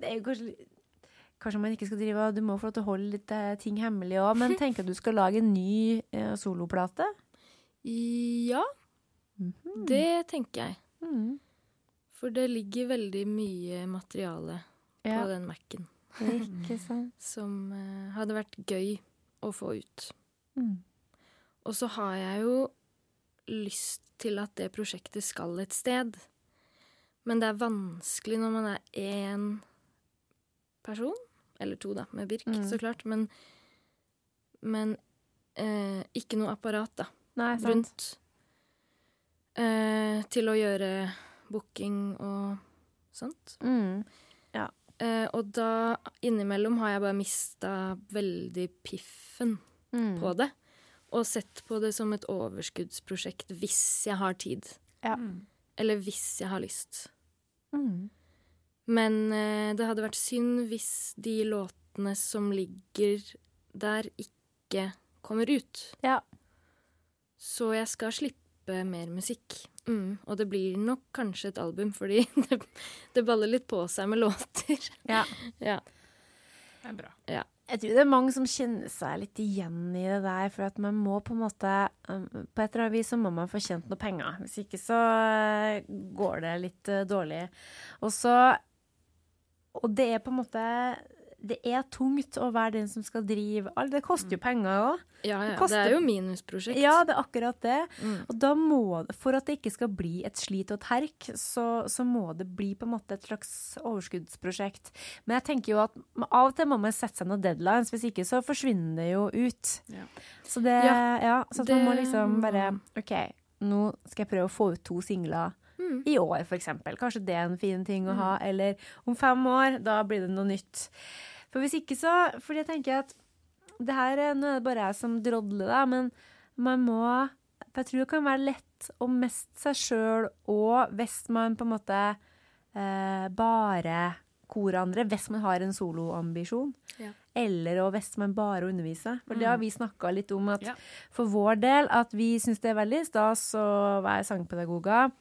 Det er jo kanskje Kanskje man ikke skal drive Du må få lov til å holde litt eh, ting hemmelig òg, men tenker du skal lage en ny eh, soloplate? Ja, Mhm. det tenker jeg. Mm. For det ligger veldig mye materiale Ja, på den Mac-en ikke sant? som uh, hadde vært gøy å få ut. Mm. Og så har jeg jo lyst til at det prosjektet skal et sted. Men det er vanskelig når man er én person. Eller to, da, med Birk, Mm. så klart. Men, men eh, ikke noe apparat, da, Nei, rundt. Eh, til å gjøre booking og sånt. Mm. Eh, og da, innimellom, har jeg bare mista veldig piffen Mm. på det. Og sett på det som et overskuddsprosjekt hvis jeg har tid. Ja. Eller hvis jeg har lyst. Mm. Men eh, det hadde vært synd hvis de låtene som ligger der, ikke kommer ut. Ja. Så jeg skal slippe mer musikk. Mm. Og det blir nok kanskje et album, fordi det, det baller litt på seg med låter. Ja. ja. Det er bra. Jeg tror det er mange som kjenner seg litt igjen i det der, for at man må på en måte um, På et eller annet vis så må man få tjent noe penger. Hvis ikke så eh, går det litt eh, dårlig. Og så Og det er på en måte Det er tungt å være den som skal drive. Det koster jo penger òg. Ja, Det ja. koster- Det er jo minusprosjekt. Ja, det er akkurat det. Mm. Og da må For at det ikke skal bli et slit og et herk, så, så må det bli på en måte et slags overskuddsprosjekt. Men jeg tenker jo at av og til må man sette seg noen deadlines, hvis ikke så forsvinner det jo ut. Ja. Så det Ja, så det, man må liksom bare OK, nå skal jeg prøve å få ut to singler. Mm. I år, eksempel. Kanskje det er en fin ting å ha. Eller om fem år, da blir det noe nytt. For hvis ikke så Fordi jeg tenker at det her er, Nå er det bare jeg som drodler, da, men man må For jeg tror det kan være lett å miste seg sjøl òg hvis man på en måte eh, bare korer andre, hvis man har en soloambisjon. Ja. Eller og hvis man bare underviser. For det har vi snakka litt om at Ja. for vår del at vi syns det er veldig stas å være sangpedagoger.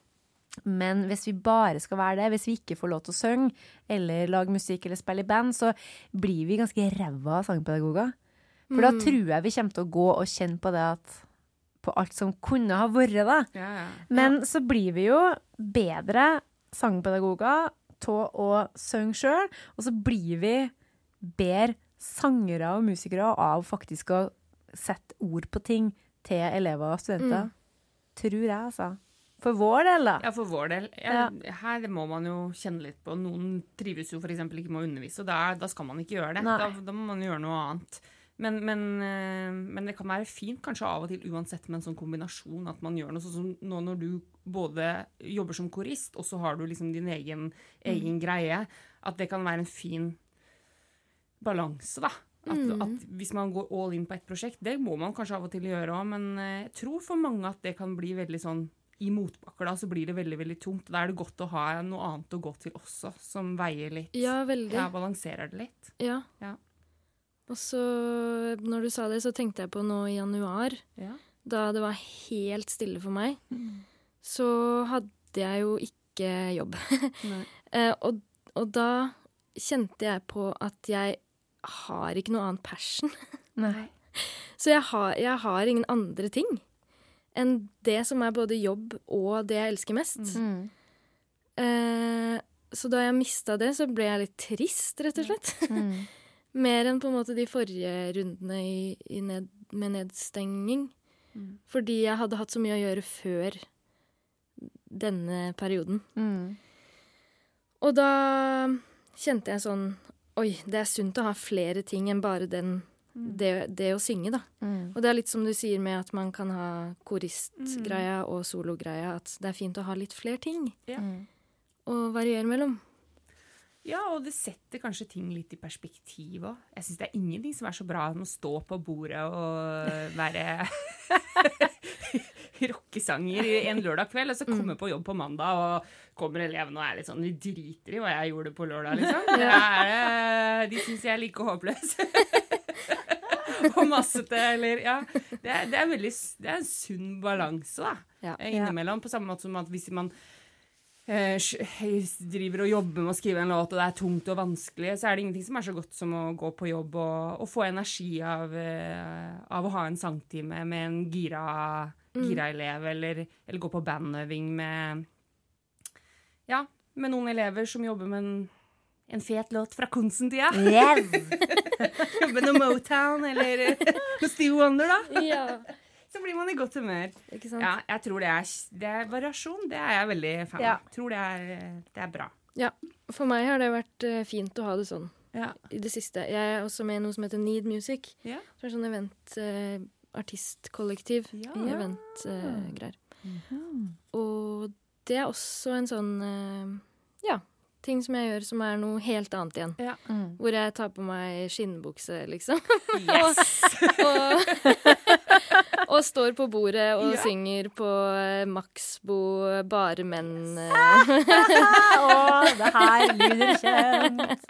Men hvis vi bare skal være det, hvis vi ikke får lov til å synge eller lage musikk eller spille i band, så blir vi ganske ræva sangpedagoger. For da tror jeg vi kommer til å gå og kjenne på det at på alt som kunne ha vært, da. Ja, ja. Men så blir vi jo bedre sangpedagoger av å synge sjøl, og så blir vi bedre sangere og musikere av faktisk å sette ord på ting til elever og studenter. Tror jeg, altså. For vår del, da. Ja, for vår del. Ja, Her må man jo kjenne litt på. Noen trives jo f.eks. ikke med å undervise, og da, da skal man ikke gjøre det. Da, da må man gjøre noe annet. Men, men, eh, men det kan være fint kanskje av og til uansett med en sånn kombinasjon at man gjør noe sånn som nå når du både jobber som korist, og så har du liksom din egen, egen greie. At det kan være en fin balanse, da. At, at hvis man går all in på ett prosjekt, det må man kanskje av og til gjøre òg, men eh, jeg tror for mange at det kan bli veldig sånn i motbakker da, så blir det veldig veldig tungt. Da er det godt å ha noe annet å gå til også, som veier litt. Ja, veldig. Ja, balanserer det litt. Ja. Ja. Og så, når du sa det, så tenkte jeg på nå i januar, Ja. da det var helt stille for meg. Så hadde jeg jo ikke jobb. Nei. Eh, og, og da kjente jeg på at jeg har ikke noe annet passion. Nei. Så jeg har, jeg har ingen andre ting enn det som er både jobb og det jeg elsker mest. Mm. Eh, så da jeg mista det, så ble jeg litt trist, rett og slett. Mm. Mer enn på en måte de forrige rundene i, i ned, med nedstenging. Fordi jeg hadde hatt så mye å gjøre før denne perioden. Mm. Og da kjente jeg sånn Oi, det er sunt å ha flere ting enn bare den, det, det å synge, da. Mm. Og det er litt som du sier med at man kan ha koristgreia og sologreia, at det er fint å ha litt flere ting Ja. Mm. å variere mellom. ja, og det setter kanskje ting litt i perspektiv òg. Jeg syns det er ingenting som er så bra som å stå på bordet og være rockesanger en lørdag kveld, og så komme på jobb på mandag, og kommer elevene og er litt sånn De driter i hva jeg gjorde på lørdag, liksom. Det er, eh, de syns jeg er like håpløs. og massete, eller Ja. Det er, det er, veldig, det er en sunn balanse, da. Ja. eh, Innimellom. På samme måte som at hvis man eh, driver og jobber med å skrive en låt, og det er tungt og vanskelig, så er det ingenting som er så godt som å gå på jobb og, og få energi av, eh, av å ha en sangtime med en gira, gira elev, eller, eller gå på bandøving med Ja, med noen elever som jobber med en, en fet låt fra Konsen-tida. Yes. Jobber noe Motown eller noe Steve Wonder, da. ja. Så blir man i godt humør. Ikke sant? Ja, jeg tror det er, det er variasjon. Det er jeg veldig fan av. Ja. Tror det er, det er bra. Ja. For meg har det vært eh, fint å ha det sånn Ja. i det siste. Jeg er også med i noe som heter Need Music. Ja. Som er sånn event eh, artistkollektiv. Ja. Eventgreier. Og det er også en sånn eh, ja, ting som jeg gjør som er noe helt annet igjen. Ja. Mm. Hvor jeg tar på meg skinnbukse, liksom. Yes! og, og står på bordet og Ja. synger på eh, Maxbo Bare menn. eh. Å, det her lyder kjent.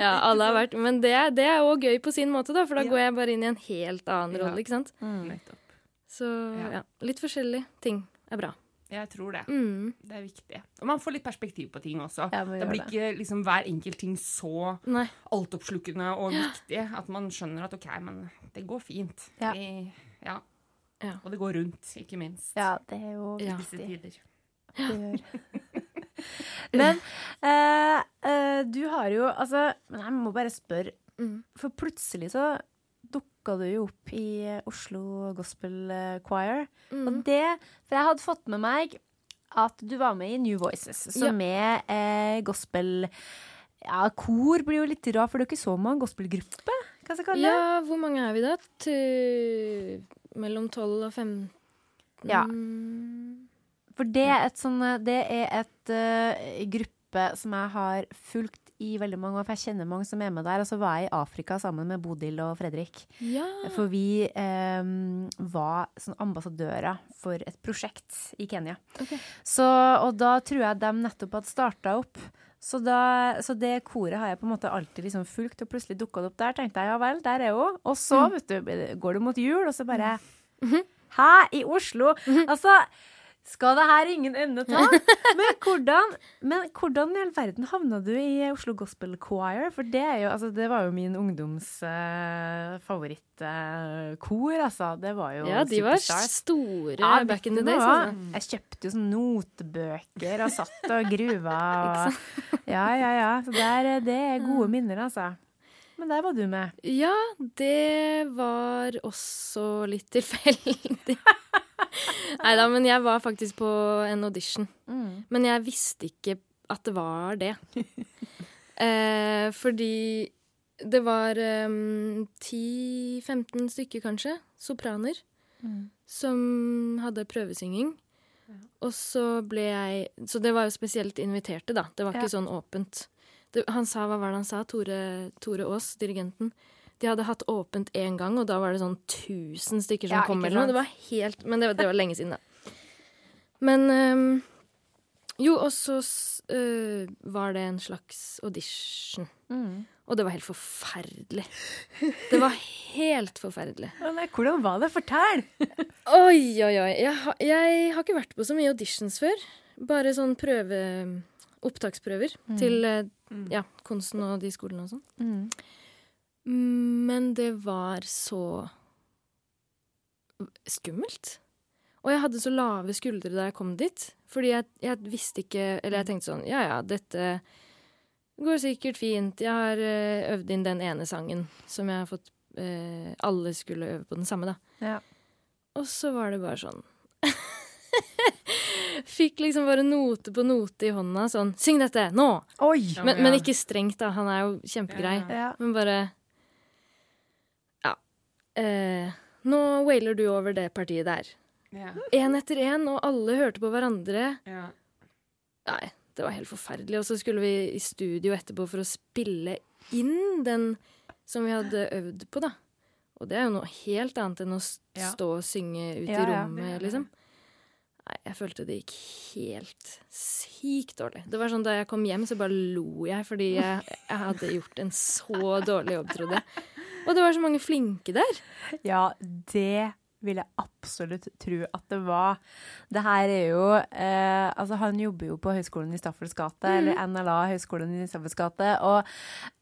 Ja, alle har vært Men det, det er òg gøy på sin måte, da, for da Ja. går jeg bare inn i en helt annen rolle, ikke sant. Mm. Så Ja. ja, litt forskjellige ting er bra. Jeg tror det. Mm. Det er viktig. Og man får litt perspektiv på ting også. Ja, det blir ikke liksom, hver enkelt ting så Nei. altoppslukende og viktig at man skjønner at OK, men det går fint. Ja. Vi, ja. Ja. Og det går rundt, ikke minst. Ja, det er jo Ja. I disse viktig. tider. det gjør. Men eh, eh, du har jo Altså, men jeg må bare spørre. Mm. For plutselig så dukka du jo opp i eh, Oslo Gospel eh, Choir. Mm. Og det For jeg hadde fått med meg at du var med i New Voices, som er eh, gospel Ja, kor blir jo litt rart, for det er jo ikke så mange gospelgrupper. Hva skal jeg kalle det? Ja, hvor mange er vi da? Til mellom 12 og 15? Ja. For det er et sånn eh, Det er et uh, gruppe som jeg har fulgt i veldig mange år, for jeg kjenner mange som er med der. Og så var jeg i Afrika sammen med Bodil og Fredrik. Ja. For vi eh, var sånn ambassadører for et prosjekt i Kenya. Okay. Så, og da tror jeg de nettopp hadde starta opp. Så, da, så det koret har jeg på en måte alltid liksom fulgt, og plutselig dukka det opp der. tenkte jeg ja vel, der er hun. Og så vet du, går det mot jul, og så bare Hæ, i Oslo? Altså, Skal det her ingen ende ta? Men hvordan, men hvordan i all verden havna du i Oslo Gospel Choir? For det, er jo, altså, det var jo min ungdoms uh, favorittkor, altså. Det var jo Ja, de var store Ja, back in the days. Altså. Jeg kjøpte jo sånn notebøker og satt og gruva. Og, ja, ja, ja. Så der, det er gode minner, altså. Men der var du med. Ja, det var også litt tilfeldig. Nei da, men jeg var faktisk på en audition. Mm. Men jeg visste ikke at det var det. eh, fordi det var um, 10-15 stykker, kanskje, sopraner, Mm. som hadde prøvesynging. Og så ble jeg Så det var jo spesielt inviterte, da. Det var Ja. ikke sånn åpent. Det, han sa, hva var det han sa? Tore, Tore Aas, dirigenten. De hadde hatt åpent én gang, og da var det sånn 1000 stykker som Ja, kom. eller noe. Det var helt Men det, var- det var lenge siden, da. Men ehm, Jo, og så øh, var det en slags audition. Mm. Og det var helt forferdelig. Det var helt forferdelig. Hvordan var det? Fortell! Oi, oi, oi. Jeg, jeg har ikke vært på så mye auditions før. Bare sånn prøve Opptaksprøver til eh, ja, kunsten og de skolene og sånn. Mm. Men det var så skummelt. Og jeg hadde så lave skuldre da jeg kom dit. Fordi jeg, jeg visste ikke Eller jeg tenkte sånn Ja ja, dette går sikkert fint. Jeg har eh, øvd inn den ene sangen som jeg har fått eh, Alle skulle øve på den samme, da. Ja. Og så var det bare sånn Fikk liksom bare note på note i hånda. Sånn Syng dette! Nå! Oi! Men, men ikke strengt, da. Han er jo kjempegrei. Ja, Ja. Men bare Ja. Eh, nå wailer du over det partiet der. Ja. Én etter én, og alle hørte på hverandre. Ja. Nei, det var helt forferdelig. Og så skulle vi i studio etterpå for å spille inn den som vi hadde øvd på, da. Og det er jo noe helt annet enn å Ja. stå og synge ute Ja, i ja. rommet, liksom. Nei, jeg følte det gikk helt sykt dårlig. Det var sånn Da jeg kom hjem, så bare lo jeg fordi jeg, jeg hadde gjort en så dårlig jobb, trodde jeg. Og det var så mange flinke der. Ja, det vil jeg absolutt tro at det var. Det her er jo eh, Altså, han jobber jo på Høgskolen i Staffels gate, eller NLA, Høgskolen i Staffels gate, og,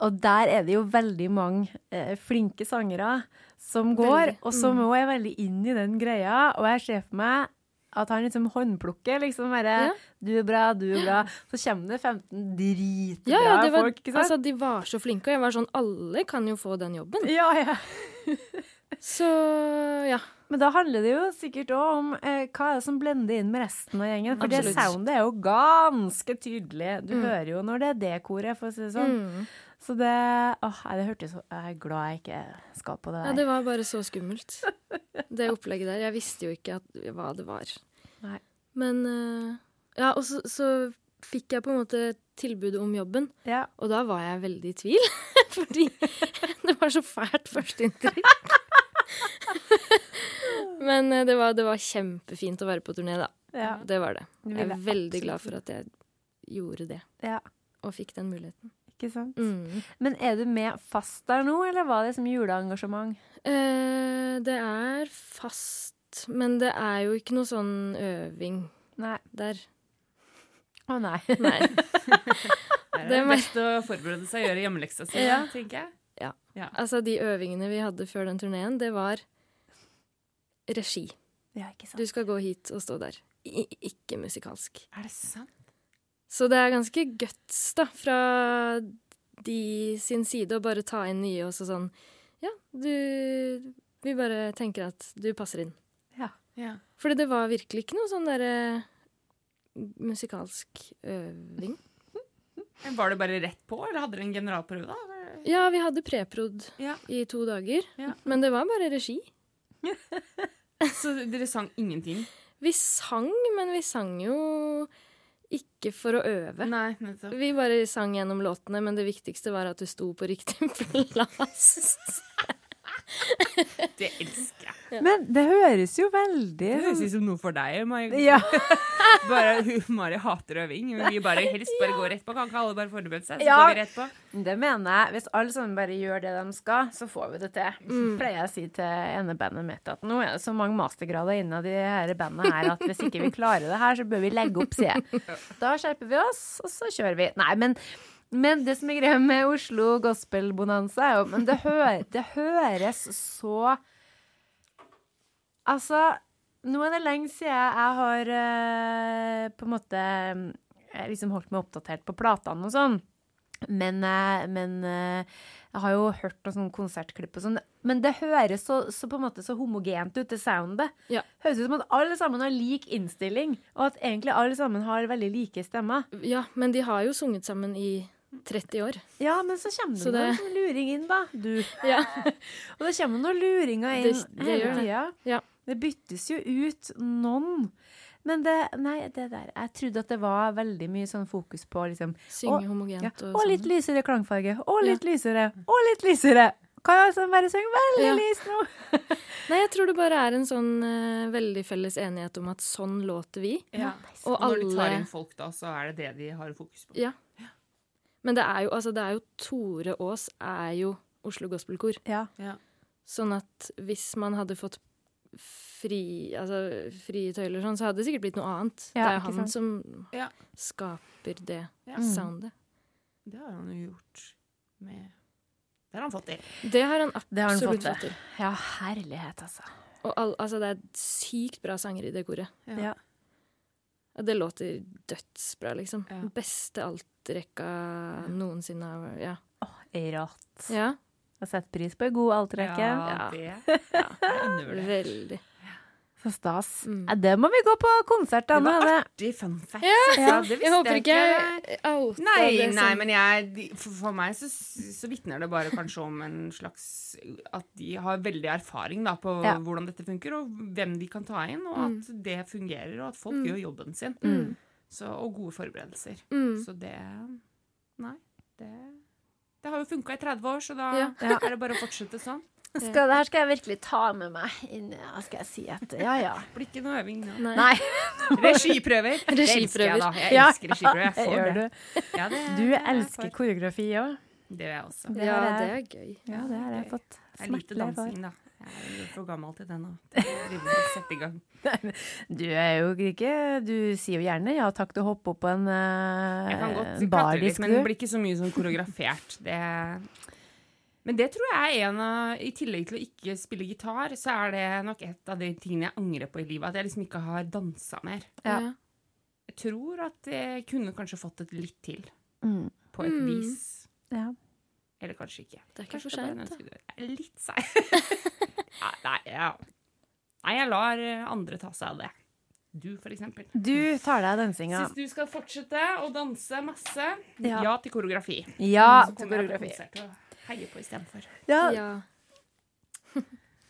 og der er det jo veldig mange eh, flinke sangere som går, Veldig. og som òg er veldig inn i den greia, og jeg ser for meg at han liksom håndplukker, liksom bare Ja. 'Du er bra, du er bra'. Så kommer det 15 dritbra Ja, ja, det var, folk, altså, de var så flinke, og jeg var sånn Alle kan jo få den jobben. ja, ja. Så ja. Men da handler det jo sikkert òg om eh, hva er det som blender inn med resten av gjengen. For det soundet er jo ganske tydelig. Du Mm. hører jo når det er det koret, for å si det sånn. Mm. Så det Åh, det hørtes så Jeg er glad jeg ikke skal på det der. Ja, det var bare så skummelt. Det opplegget der. Jeg visste jo ikke at, hva det var. Nei. Men eh, Ja, og så, så fikk jeg på en måte tilbud om jobben, Ja. og da var jeg veldig i tvil. Fordi det var så fælt førsteinntrykk. Men eh, det var, det var kjempefint å være på turné, da. ja. Det var det. Det Jeg er veldig glad for at jeg gjorde det, ja. og fikk den muligheten. Ikke sant? Mm. Men er du med fast der nå, eller var det som juleengasjement? Eh, det er fast, men det er jo ikke noe sånn øving Nei. der. Å nei. Nei. Det er Det beste å forberede seg og gjøre hjemmeleksa si, Ja. tenker jeg. Altså, de øvingene vi hadde før den turneen, det var regi. Ja, ikke sant. Du skal gå hit og stå der. I ikke musikalsk. Er det sant? Så det er ganske guts, da, fra de sin side å bare ta inn nye og så sånn Ja, du Vi bare tenker at du passer inn. Ja. Fordi det var virkelig ikke noe sånn derre musikalsk øving. Var det bare rett på, eller hadde dere en generalprøve, da? Ja, vi hadde preprod Ja. i to dager, Ja. men det var bare regi. Så dere sang ingenting? Vi sang, men vi sang jo ikke for å øve. Nei. Vi bare sang gjennom låtene, men det viktigste var at du sto på riktig plass. Det elsker jeg. Men det høres jo veldig Det høres ut som noe for deg, Mari. Ja. Bare, Mari hater øving. Men vi bare helst bare går rett på. Kan ikke alle bare forberede seg? Så Ja. går vi rett på. Det mener jeg. Hvis alle sammen bare gjør det de skal, så får vi det til. Pleier jeg å si til ene bandet mitt at nå er det så mange mastergrader innad i dette bandet her at hvis ikke vi klarer det her, så bør vi legge opp, sier jeg. Da skjerper vi oss, og så kjører vi. Nei, men, men det som er greia med Oslo Gospel Bonanza, er jo Men det, hø det høres så Altså, nå er det lenge siden jeg har uh, på en måte eh, liksom holdt meg oppdatert på platene og sånn. Men, uh, men uh, jeg har jo hørt noen sånne konsertklipp og sånn. Men det høres så, så på en måte så homogent ut, det soundet. Ja. Høres ut som at alle sammen har lik innstilling, og at egentlig alle sammen har veldig like stemmer. Ja, men de har jo sunget sammen i 30 år. Ja, men så kommer Så det noen luring inn, da. Du. Ja. Og det kommer noen luringer inn Det- det hele tida. Ja. Det byttes jo ut noen. Men det, nei, det der Jeg trodde at det var veldig mye sånn fokus på liksom Synge Og- homogent ja, og Og sånn. litt lysere klangfarge. Og litt lysere. Og litt lysere. Kan jeg altså bare synge veldig Ja. lyst nå? Nei, jeg tror det bare er en sånn uh, veldig felles enighet om at sånn låter vi. Ja. Og Når de tar inn folk, da, så er det det de har fokus på. Ja. Men det er jo, altså, det er jo Tore Aas er jo Oslo Gospelkor. Ja. Ja. Sånn at hvis man hadde fått fri, altså, frie tøyler sånn, så hadde det sikkert blitt noe annet. Ja, det er jo han sant? som Ja. skaper det Ja. Mm. soundet. Det har han jo gjort med Det har han fått til. Det har han Det har han absolutt fått fått til. ja, herlighet, altså. Og all, altså, det er sykt bra sanger i det koret. Ja. Det låter dødsbra, liksom. Ja. Beste altrekka noensinne. av- Ja. Rått. ja. Jeg setter pris på en god altrekke. Ja, Ja. det ja. det. Veldig. Så stas. Mm. Ja, det må vi gå på konsert, Anne. Det var artig fun fact. Ja, Ja. Det Jeg håper ikke jeg outa Nei, det nei, men jeg, for, for meg så, så vitner det bare kanskje om en slags At de har veldig erfaring da, på Ja. hvordan dette funker, og hvem de kan ta inn, og Mm. at det fungerer, og at folk Mm. gjør jobben sin. Mm. Så, og gode forberedelser. mm. Så det Nei, det Det har jo funka i 30 år, så da er det bare å fortsette sånn. Skal, Det her skal jeg virkelig ta med meg inn. Ja, skal jeg si at ja, ja. Blir ikke noe øving nå. Nei. Nei. Regiprøver. Det elsker jeg, da. Jeg Ja, elsker regiprøver. Jeg det får gjør det. du. Ja, det er du elsker koreografi òg. Det gjør jeg også. Det Ja, det er gøy. Ja, det har jeg fått er smertelig for. dansing, da. Jeg er for gammel til det nå. Jeg å sette i gang. Du er jo ikke Du sier jo gjerne ja takk til å hoppe opp på en uh, Jeg kan godt klatre litt, men det blir ikke så mye sånn koreografert. Det men det tror jeg er en av I tillegg til å ikke spille gitar, så er det nok et av de tingene jeg angrer på i livet. At jeg liksom ikke har dansa mer. Ja. Jeg tror at jeg kunne kanskje fått det litt til. Mm, På et Mm. vis. ja. Eller kanskje ikke. Det er ikke for Kanskje bare sent. Jeg er litt seig. nei, nei, ja. nei, jeg lar andre ta seg av det. Du, for eksempel. Du tar deg av dansinga. Syns du skal fortsette å danse masse, Ja. ja, til koreografi. Ja til koreografi. Heier på istedenfor. Ja, Ja.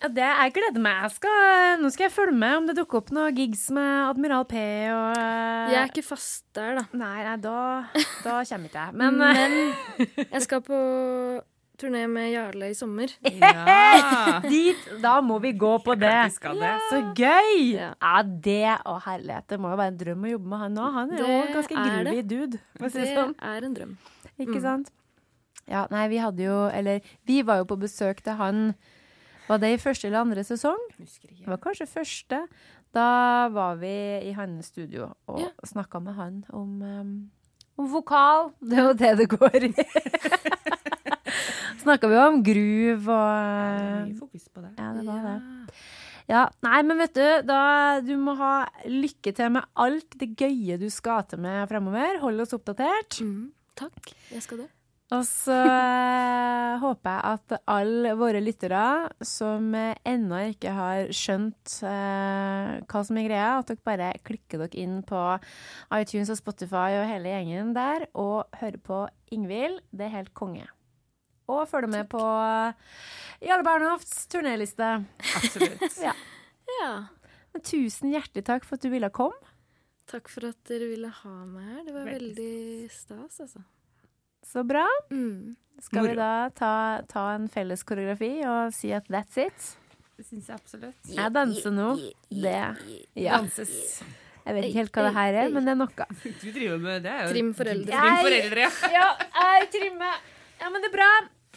ja, det jeg gleder meg. Jeg skal, nå skal jeg følge med om det dukker opp noen gigs med Admiral P og eh, Jeg er ikke fast der, da. Nei, nei, da, da kommer ikke jeg. Men, eh, Men jeg skal på turné med Jarle i sommer. Ja! dit, da må vi gå på det. Ja, det. Så gøy! Ja. Ja, det og herlighet. Det må jo være en drøm å jobbe med han nå. Han er jo Det en ganske groovy dude. Det det sånn. er en drøm. Ikke Mm. sant? Ja, nei, vi hadde jo Eller vi var jo på besøk til han Var det i første eller andre sesong? Det var kanskje første. Da var vi i hans studio og Ja. snakka med han om, um, om vokal. Det er jo det det går i. snakka vi om groove og Mye fokus på det. Ja, det var det. Ja, nei, men vet du, da du må ha lykke til med alt det gøye du skal til med fremover. Hold oss oppdatert. Mm. Takk. Jeg skal det. Og så eh, håper jeg at alle våre lyttere som ennå ikke har skjønt eh, hva som er greia, at dere bare klikker dere inn på iTunes og Spotify og hele gjengen der og hører på Ingvild. Det er helt konge. Og følger med på Jarle Bernhofts turnéliste. Absolutt. Ja. Ja. Men tusen hjertelig takk for at du ville komme. Takk for at dere ville ha meg her. Det var Veldig veldig stas, altså. Så bra. Mm. Skal Moro. vi da ta, ta en felles koreografi og si at that's it? Det syns jeg absolutt. Jeg danser nå. Det Ja. Danses. Jeg vet ikke helt hva det her er, men det er noe. Du driver med det. er jo Trim foreldre. Trim foreldre. Ja, jeg trimmer. Ja, men det er bra.